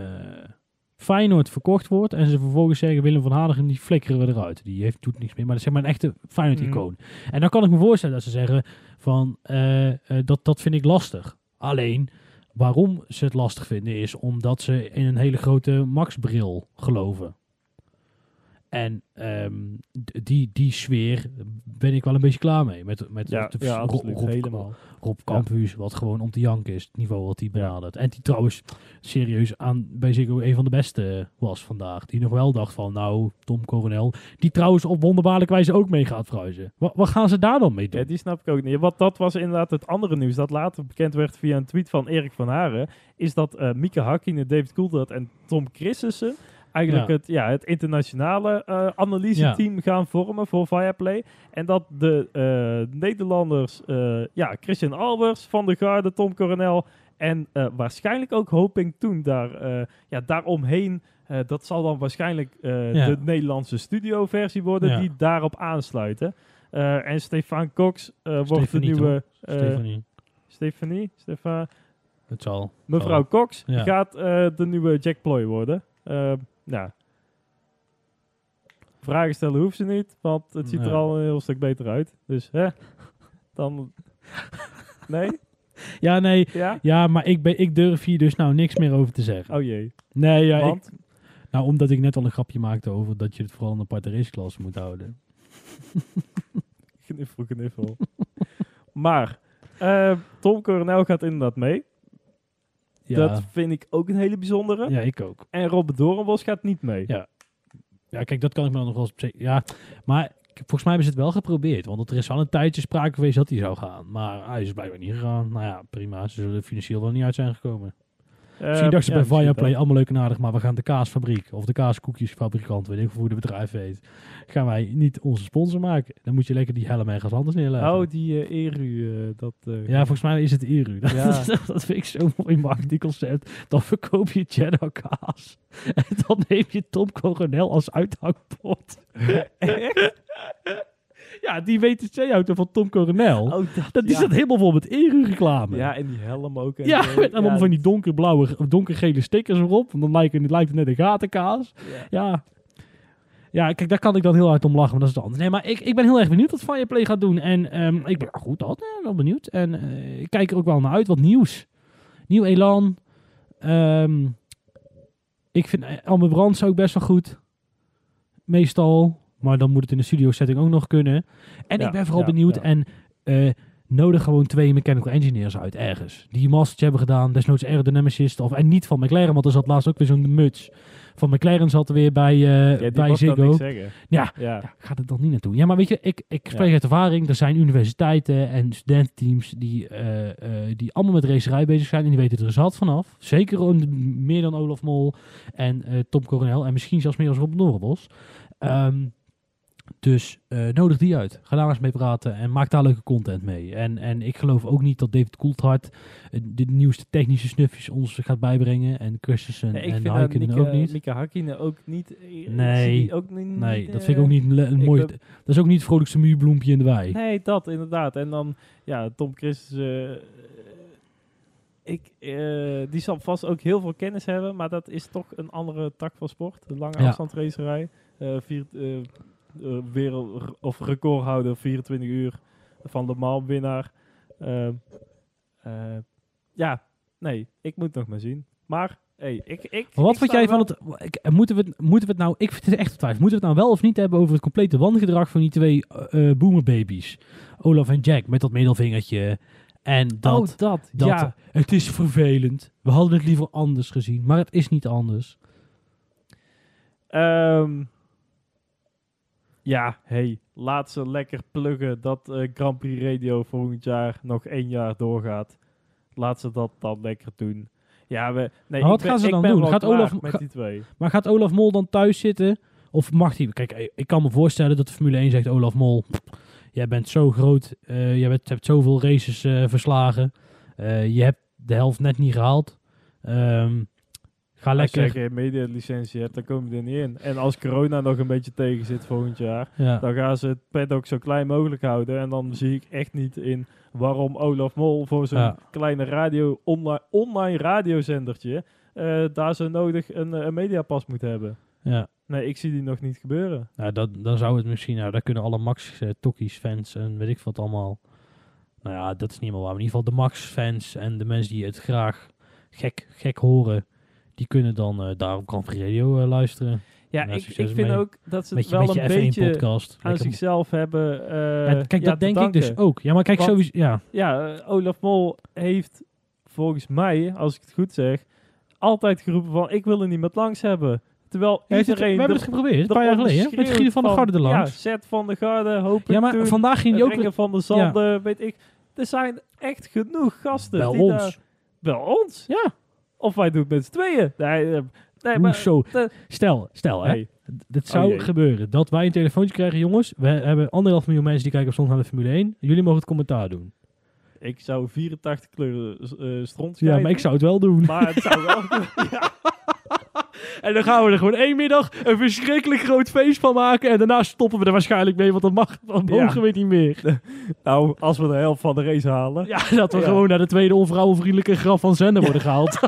Feyenoord verkocht wordt en ze vervolgens zeggen Willem van Hanegem die flikkeren we eruit. Die heeft, doet niks meer, maar dat is zeg maar een echte Feyenoord-icoon. En dan kan ik me voorstellen dat ze zeggen van eh, eh, dat, dat vind ik lastig. Alleen waarom ze het lastig vinden is omdat ze in een hele grote Max-bril geloven. En ehm, die, die sfeer ben ik wel een beetje klaar mee. Met, met Ja, de- ja Rob- absoluut. Rob- Helemaal. Rob Campus, wat gewoon om te janken is, het niveau wat hij benadert. En die trouwens serieus aan bij Ziggo een van de beste was vandaag. Die nog wel dacht van, nou, Tom Coronel, die trouwens op wonderbaarlijke wijze ook mee gaat verhuizen. Wat, wat gaan ze daar dan mee doen? Ja, die snap ik ook niet. Wat dat was inderdaad het andere nieuws dat later bekend werd via een tweet van Erik van Haren. Is dat eh Mieke Hakkinen, David Coulthard en Tom Christensen eigenlijk Ja. het, ja, het internationale eh analyse-team gaan vormen voor Viaplay. En dat de eh, Nederlanders, eh, ja, Christian Albers, Van der Garde, Tom Coronel en eh, waarschijnlijk ook Hoping Toen daar, eh, ja, daaromheen. eh, dat zal dan waarschijnlijk eh, Ja. de Nederlandse studioversie worden Ja. die daarop aansluiten. Eh, en Stefan Cox eh, wordt de nieuwe... eh, Stefanie, Stefanie? Stefan, het zal. mevrouw Cox Ja. gaat eh, de nieuwe Jack Ploy worden. Eh, nou, vragen stellen hoeft ze niet, want het ziet er al een heel stuk beter uit. Dus hè, dan... Nee? Ja, nee. Ja? Ja, maar ik, ben, ik durf hier dus nou niks meer over te zeggen. Oh jee. Nee, ja, ik, Want? nou, omdat ik net al een grapje maakte over dat je het vooral een aparte raceklas moet houden. Kniffel, kniffel. maar, eh, Tom Coronel gaat inderdaad mee. Ja, Dat vind ik ook een hele bijzondere. ja ik ook. En Robert Doornbos gaat niet mee. Ja. Ja, kijk, dat kan ik me dan nog wel eens... op Ja, maar volgens mij hebben ze het wel geprobeerd. Want er is al een tijdje sprake geweest dat hij zou gaan. Maar hij is blijkbaar niet gegaan. Nou ja, prima. Ze zullen er financieel wel niet uit zijn gekomen. Eh, Misschien dachten ze bij Viaplay allemaal leuk en aardig, maar we gaan de kaasfabriek of de kaaskoekjesfabrikant, weet ik hoe de bedrijf heet, gaan wij niet onze sponsor maken. Dan moet je lekker die helm ergens anders neerleggen. Oh, die eh Eru, eh, dat... ja, volgens mij is het Eru. Dat, Ja. dat vind ik zo'n mooi marketingconcept. Dan verkoop je cheddar kaas en dan neem je Tom Coronel als uithangbord. ja, die WTC-auto van Tom Coronel, Oh, dat, dat die ja. helemaal vol met Eru-reclame. Ja, en die helm ook. En Ja, met allemaal Ja, van die donkerblauwe, donkergele stickers erop. Want dan lijkt het, lijkt het net een gatenkaas. ja. Ja. Kijk, daar kan ik dan heel hard om lachen, maar dat is het anders. Nee, maar ik, ik ben heel erg benieuwd wat Fireplay gaat doen. En ehm, ik ben goed, dat, eh, wel benieuwd. En eh, ik kijk er ook wel naar uit, wat nieuws. Nieuw elan. Ehm, ik vind eh, Alme Brands ook best wel goed. Meestal. Maar dan moet het in de studio setting ook nog kunnen. En Ja, ik ben vooral ja, benieuwd. En eh, nodig gewoon twee mechanical engineers uit ergens. Die mastertje hebben gedaan. Desnoods aerodynamicist. Of, en niet van McLaren, want er zat laatst ook weer zo'n muts. Van McLaren zat er weer bij, Ja, die bij Ziggo. Ja. Ja. Gaat het dan niet naartoe? Ja, maar weet je, ik, ik spreek uit ervaring. Er zijn universiteiten en studententeams die, eh, die allemaal met racerij bezig zijn. En die weten er zat vanaf. Zeker om- meer dan Olaf Mol en Tom Coronel. En misschien zelfs meer als Rob Norenbos. Ehm, dus eh, nodig die uit. Ga daar eens mee praten en maak daar leuke content mee. En, en ik geloof ook niet dat David Coulthard eh, de nieuwste technische snufjes ons gaat bijbrengen. En Christensen en Hakkinen ook niet. Mika Hakkinen ook niet... eh, Nee. Ook niet Nee, dat eh, vind ik ook niet een mooi. ben- Dat is ook niet het vrolijkste muurbloempje in de wei. Nee, dat inderdaad. En dan, ja, Tom Christensen... eh, ik, eh, die zal vast ook heel veel kennis hebben, maar dat is toch een andere tak van sport. De lange Ja. Eh eh, eh, wereld, of recordhouder 24 uur van de Mans winnaar. Eh, eh, ja, nee, ik moet nog maar zien. Maar, hey, ik, ik, Maar wat sta jij van het... ik- Moeten we moeten we het nou... Ik vind het echt twijfel. Moeten we het nou wel of niet hebben over het complete wangedrag van die twee eh eh, boomerbabies? Olaf en Jack met dat middelvingertje. En dat... oh, dat, dat ja. Het is vervelend. We hadden het liever anders gezien. Maar het is niet anders. Ehm, ja, hey, laat ze lekker pluggen dat eh, Grand Prix Radio volgend jaar nog één jaar doorgaat. Laat ze dat dan lekker doen. Ja, we, nee, Maar wat ben, gaan ze dan doen? Gaat Olaf- met die twee? Maar gaat Olaf Mol dan thuis zitten Of mag hij... Kijk, eh, ik kan me voorstellen dat de Formule 1 zegt... Olaf Mol, jij bent zo groot. eh jij bent, hebt zoveel races verslagen. je hebt de helft net niet gehaald. Ehm, ga Als lekker... je geen medialicentie hebt, dan kom je er niet in. En als corona nog een beetje tegen zit volgend jaar, Ja. dan gaan ze het paddock zo klein mogelijk houden. En dan zie ik echt niet in waarom Olaf Mol voor zo'n Ja. kleine radio, online, online radiozendertje eh, daar zo nodig een, eh, een mediapas moet hebben. ja. Nee, ik zie die nog niet gebeuren. Nou, dat, dan zou het misschien... Nou, daar kunnen alle Max eh, Tokkies fans en weet ik wat allemaal... Nou ja, dat is niet meer waar. Maar in ieder geval de Max fans en de mensen die het graag gek, gek horen... Die kunnen dan eh, daar op Grand Prix Radio eh, luisteren. Ja, Ja, ik, ik vind ook dat ze het wel een F1 beetje podcast. aan Lekker- zichzelf hebben. Ja, kijk, ja, dat denk ik dus ook. Ja, maar kijk, Want- sowieso... Ja, Ja, Olaf Mol heeft volgens mij, als ik het goed zeg, altijd geroepen van ik wil er niemand langs hebben. Terwijl Ja, het- iedereen we hebben het geprobeerd, een paar jaar geleden. Met Gideon van de Garde Ja, erlangs. Zet van de Garde, hoop Ja, maar vandaag ging die ook... Ringen van de Zanden, weet ik. Er zijn echt genoeg gasten. Bij die ons. Daar, ons? Ja. Of wij doen het met z'n tweeën. Nee, eh, nee maar... Hoezo? de- Stel, stel hè. zou Oh gebeuren. Dat wij een telefoontje krijgen, jongens. We hebben anderhalf miljoen mensen die kijken op zondag naar de Formule 1. Jullie mogen het commentaar doen. Ik zou 84 kleuren eh stront Ja, maar ik zou het wel doen. Maar het zou wel... ja, En dan gaan we er gewoon één middag een verschrikkelijk groot feest van maken. En daarna stoppen we er waarschijnlijk mee, want dat mag, dat Ja. mogen we niet meer. nou, als we de helft van de race halen. Ja, dat we Ja. gewoon naar de tweede onvrouwenvriendelijke graf van Zender worden gehaald.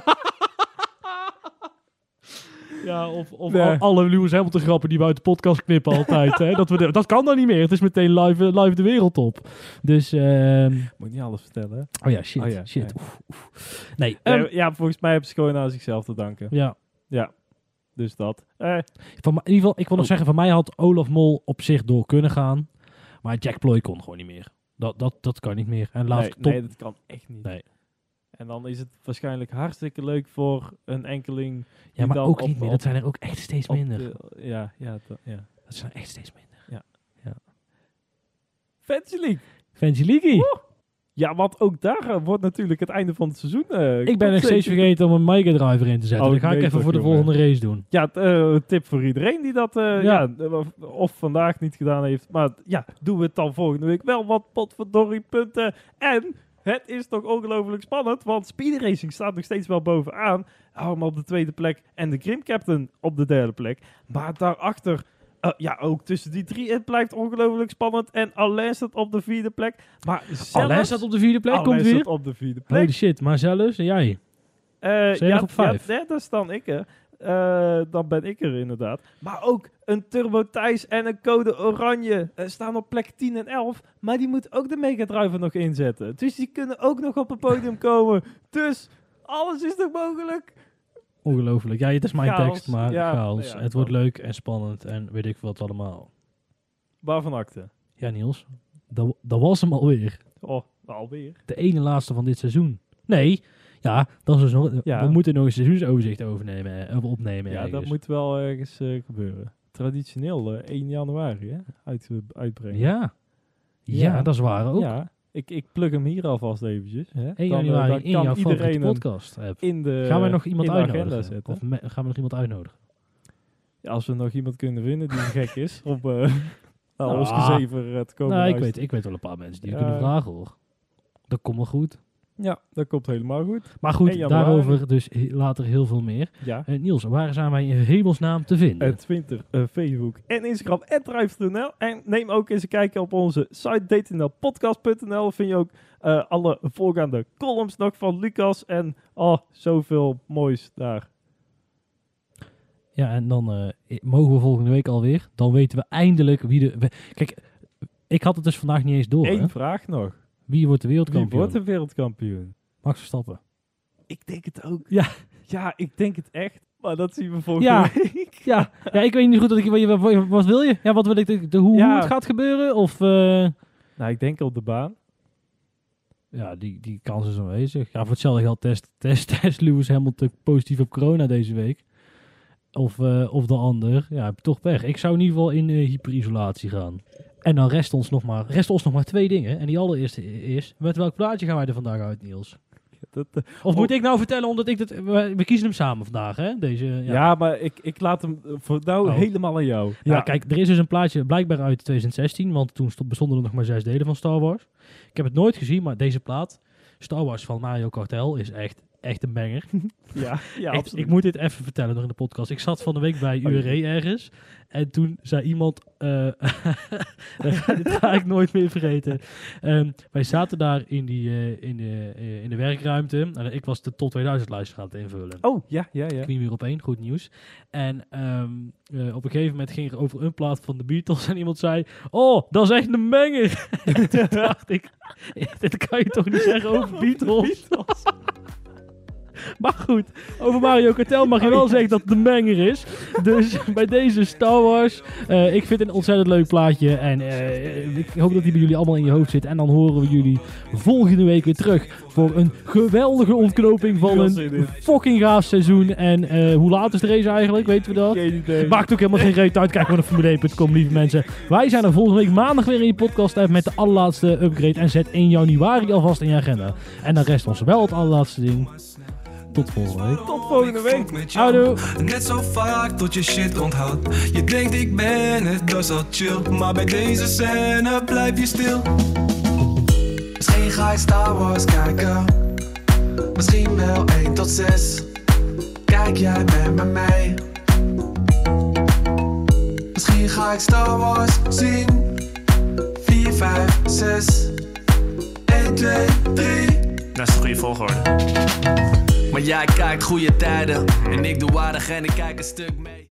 Ja, of, of Nee. al- alle Lewis Hamilton grappen die we uit de podcast knippen altijd. hè? Dat, we de- dat kan dan niet meer. Het is meteen live, eh, live de wereld op. Dus, ehm, Moet niet alles vertellen. oh ja, shit. Oh ja, shit. ja. Oef, oef. Nee, Nee, ehm, ja, volgens mij hebben ze gewoon aan zichzelf te danken. ja. Ja, dus dat. Eh, Van, in ieder geval, ik wil nog Oh. zeggen, van mij had Olaf Mol op zich door kunnen gaan. Maar Jack Ploy kon gewoon niet meer. Dat, dat, dat kan niet meer. En nee, top... nee, dat kan echt niet. Nee. En dan is het waarschijnlijk hartstikke leuk voor een enkeling. ja, maar ook op- niet meer. Dat zijn er ook echt steeds minder. de- ja, ja, dat- ja. Dat zijn echt steeds minder. Fantasy League. Fancy League. Ja, want ook daar eh, wordt natuurlijk het einde van het seizoen. eh, Ik ben nog steeds vergeten om een Mega Driver in te zetten. Oh, dat ga ik even voor de jongen. volgende race doen. Ja, eh, tip voor iedereen die dat Ja. ja. of vandaag niet gedaan heeft. Maar ja, doen we het dan volgende week wel. Want potverdorie punten. En het is toch ongelooflijk spannend. Want Speed Racing staat nog steeds wel bovenaan. Allemaal op de tweede plek. En de Grim Captain op de derde plek. Maar daarachter... eh, ja, ook tussen die drie. Het blijft ongelooflijk spannend. En Alain staat op de vierde plek. Maar zelfs... Alain staat op de vierde plek, Alain komt weer. staat op de vierde plek. Holy shit, maar zelfs en jij. Je ja, op vijf? Ja, dat is dan ik er. Eh, dan ben ik er inderdaad. Maar ook een Turbo Thijs en een Code Oranje staan op plek 10 en 11. Maar die moet ook de Mega Driver nog inzetten. Dus die kunnen ook nog op het podium komen. Dus alles is nog mogelijk. Ongelooflijk. Ja, het is mijn Chaos. tekst, maar Ja, chaos. ja, het wordt leuk en spannend en weet ik wat allemaal. Waarvan akte? Ja, Niels. Dat, dat was hem alweer. Oh, alweer. De ene laatste van dit seizoen. Nee, ja, dat is dus nog, Ja. we moeten nog een seizoensoverzicht overnemen, eh, opnemen. Ja, dat moet wel ergens eh, gebeuren. Traditioneel eh, 1 januari hè? Uit, uitbrengen. Ja. ja, Ja. dat is waar ook. Ja, ik, ik plug hem hier alvast eventjes. Hè? 1 Dan, eh, januari dan in jouw iedereen podcast. app. in de, Gaan we nog iemand in de agenda uitnodigen? zetten. Of me- gaan we nog iemand uitnodigen? Ja, als we nog iemand kunnen vinden die gek is om naar ons Ah. gezever eh, te komen nou, ik luisteren. weet, ik weet wel een paar mensen die je Ja. kunnen vragen hoor. Dat komt wel goed. Ja, dat komt helemaal goed. Maar goed, 1 januari. daarover dus later heel veel meer. Ja. Eh, Niels, waar zijn wij in hemelsnaam te vinden? En Twitter, eh, Facebook en Instagram en Drive.nl. En neem ook eens een kijkje op onze site datingnlpodcast.nl. Vind je ook alle voorgaande columns nog van Lucas. En oh, zoveel moois daar. Ja, en dan mogen we volgende week alweer. Dan weten we eindelijk wie de... Kijk, ik had het dus vandaag niet eens door. hè. Eén vraag nog. Wie wordt de Wie wereldkampioen? wordt de wereldkampioen? Max Verstappen. Ik denk het ook. Ja. Ja, ik denk het echt. Maar dat zien we volgende Ja. week. Ja, ja, ik weet niet goed. Dat ik, wat, wat, wat wil je? Ja, wat wil ik? De, de- hoe, Ja. het gaat gebeuren? Of... eh, Nou, ik denk op de baan. ja, die, die kans is aanwezig. Ja, voor hetzelfde geld test, test, test Lewis Hamilton positief op corona deze week. Of, eh, of de ander. Ja, toch pech. Ik zou in ieder geval in eh, hyperisolatie gaan. En dan rest ons, nog maar, rest ons nog maar twee dingen. En die allereerste is, met welk plaatje gaan wij er vandaag uit, Niels? Dat, eh, Of moet Oh. ik nou vertellen, omdat ik dat... We, we kiezen hem samen vandaag, hè? Deze, ja. ja. maar ik, ik laat hem eh, voor nou Oh. helemaal aan jou. Ja, kijk, er is dus een plaatje blijkbaar uit 2016, want toen stond, bestonden er nog maar zes delen van Star Wars. Ik heb het nooit gezien, maar deze plaat, Star Wars van Mario Kartel, is echt, echt een banger. Ja, ja Echt, absoluut. ik moet dit even vertellen nog in de podcast. Ik zat van de week bij Oh, URE ergens en toen zei iemand, eh, dit ga ik nooit meer vergeten. Ehm, wij zaten daar in, die, eh, in, de, eh, in de werkruimte en ik was de tot 2000 lijst gaan invullen. Oh, ja, ja, ja. Weer op één, goed nieuws. En ehm, eh, op een gegeven moment ging er over een plaat van de Beatles en iemand zei, oh, dat is echt een banger. En toen dacht ik, dit kan je toch niet zeggen over Beatles? Maar goed, over Mario Kartel mag je wel zeggen dat het een banger is. Dus bij deze Star Wars, eh, ik vind het een ontzettend leuk plaatje. En eh, ik hoop dat die bij jullie allemaal in je hoofd zit. En dan horen we jullie volgende week weer terug voor een geweldige ontknoping van een fucking gaaf seizoen. En eh, hoe laat is de race eigenlijk? Weten we dat? Maakt ook helemaal geen reet uit. Kijk gewoon naar Formule1.com, lieve mensen. Wij zijn er volgende week maandag weer in je podcast met de allerlaatste upgrade. En zet 1 januari alvast in je agenda. En dan rest ons wel het allerlaatste ding. Tot volgende week. Tot volgende week. Houdoe. Net zo vaak tot je shit onthoudt. Je denkt ik ben het, dat is al chill. Maar bij deze scène blijf je stil. Misschien ga je Star Wars kijken. Misschien wel 1 tot 6. Kijk jij met me mee? Misschien ga ik Star Wars zien. 4, 5, 6. 1, 2, 3. Dat is de goede volgorde. Maar jij kijkt goede tijden. En ik doe aardig en ik kijk een stuk mee.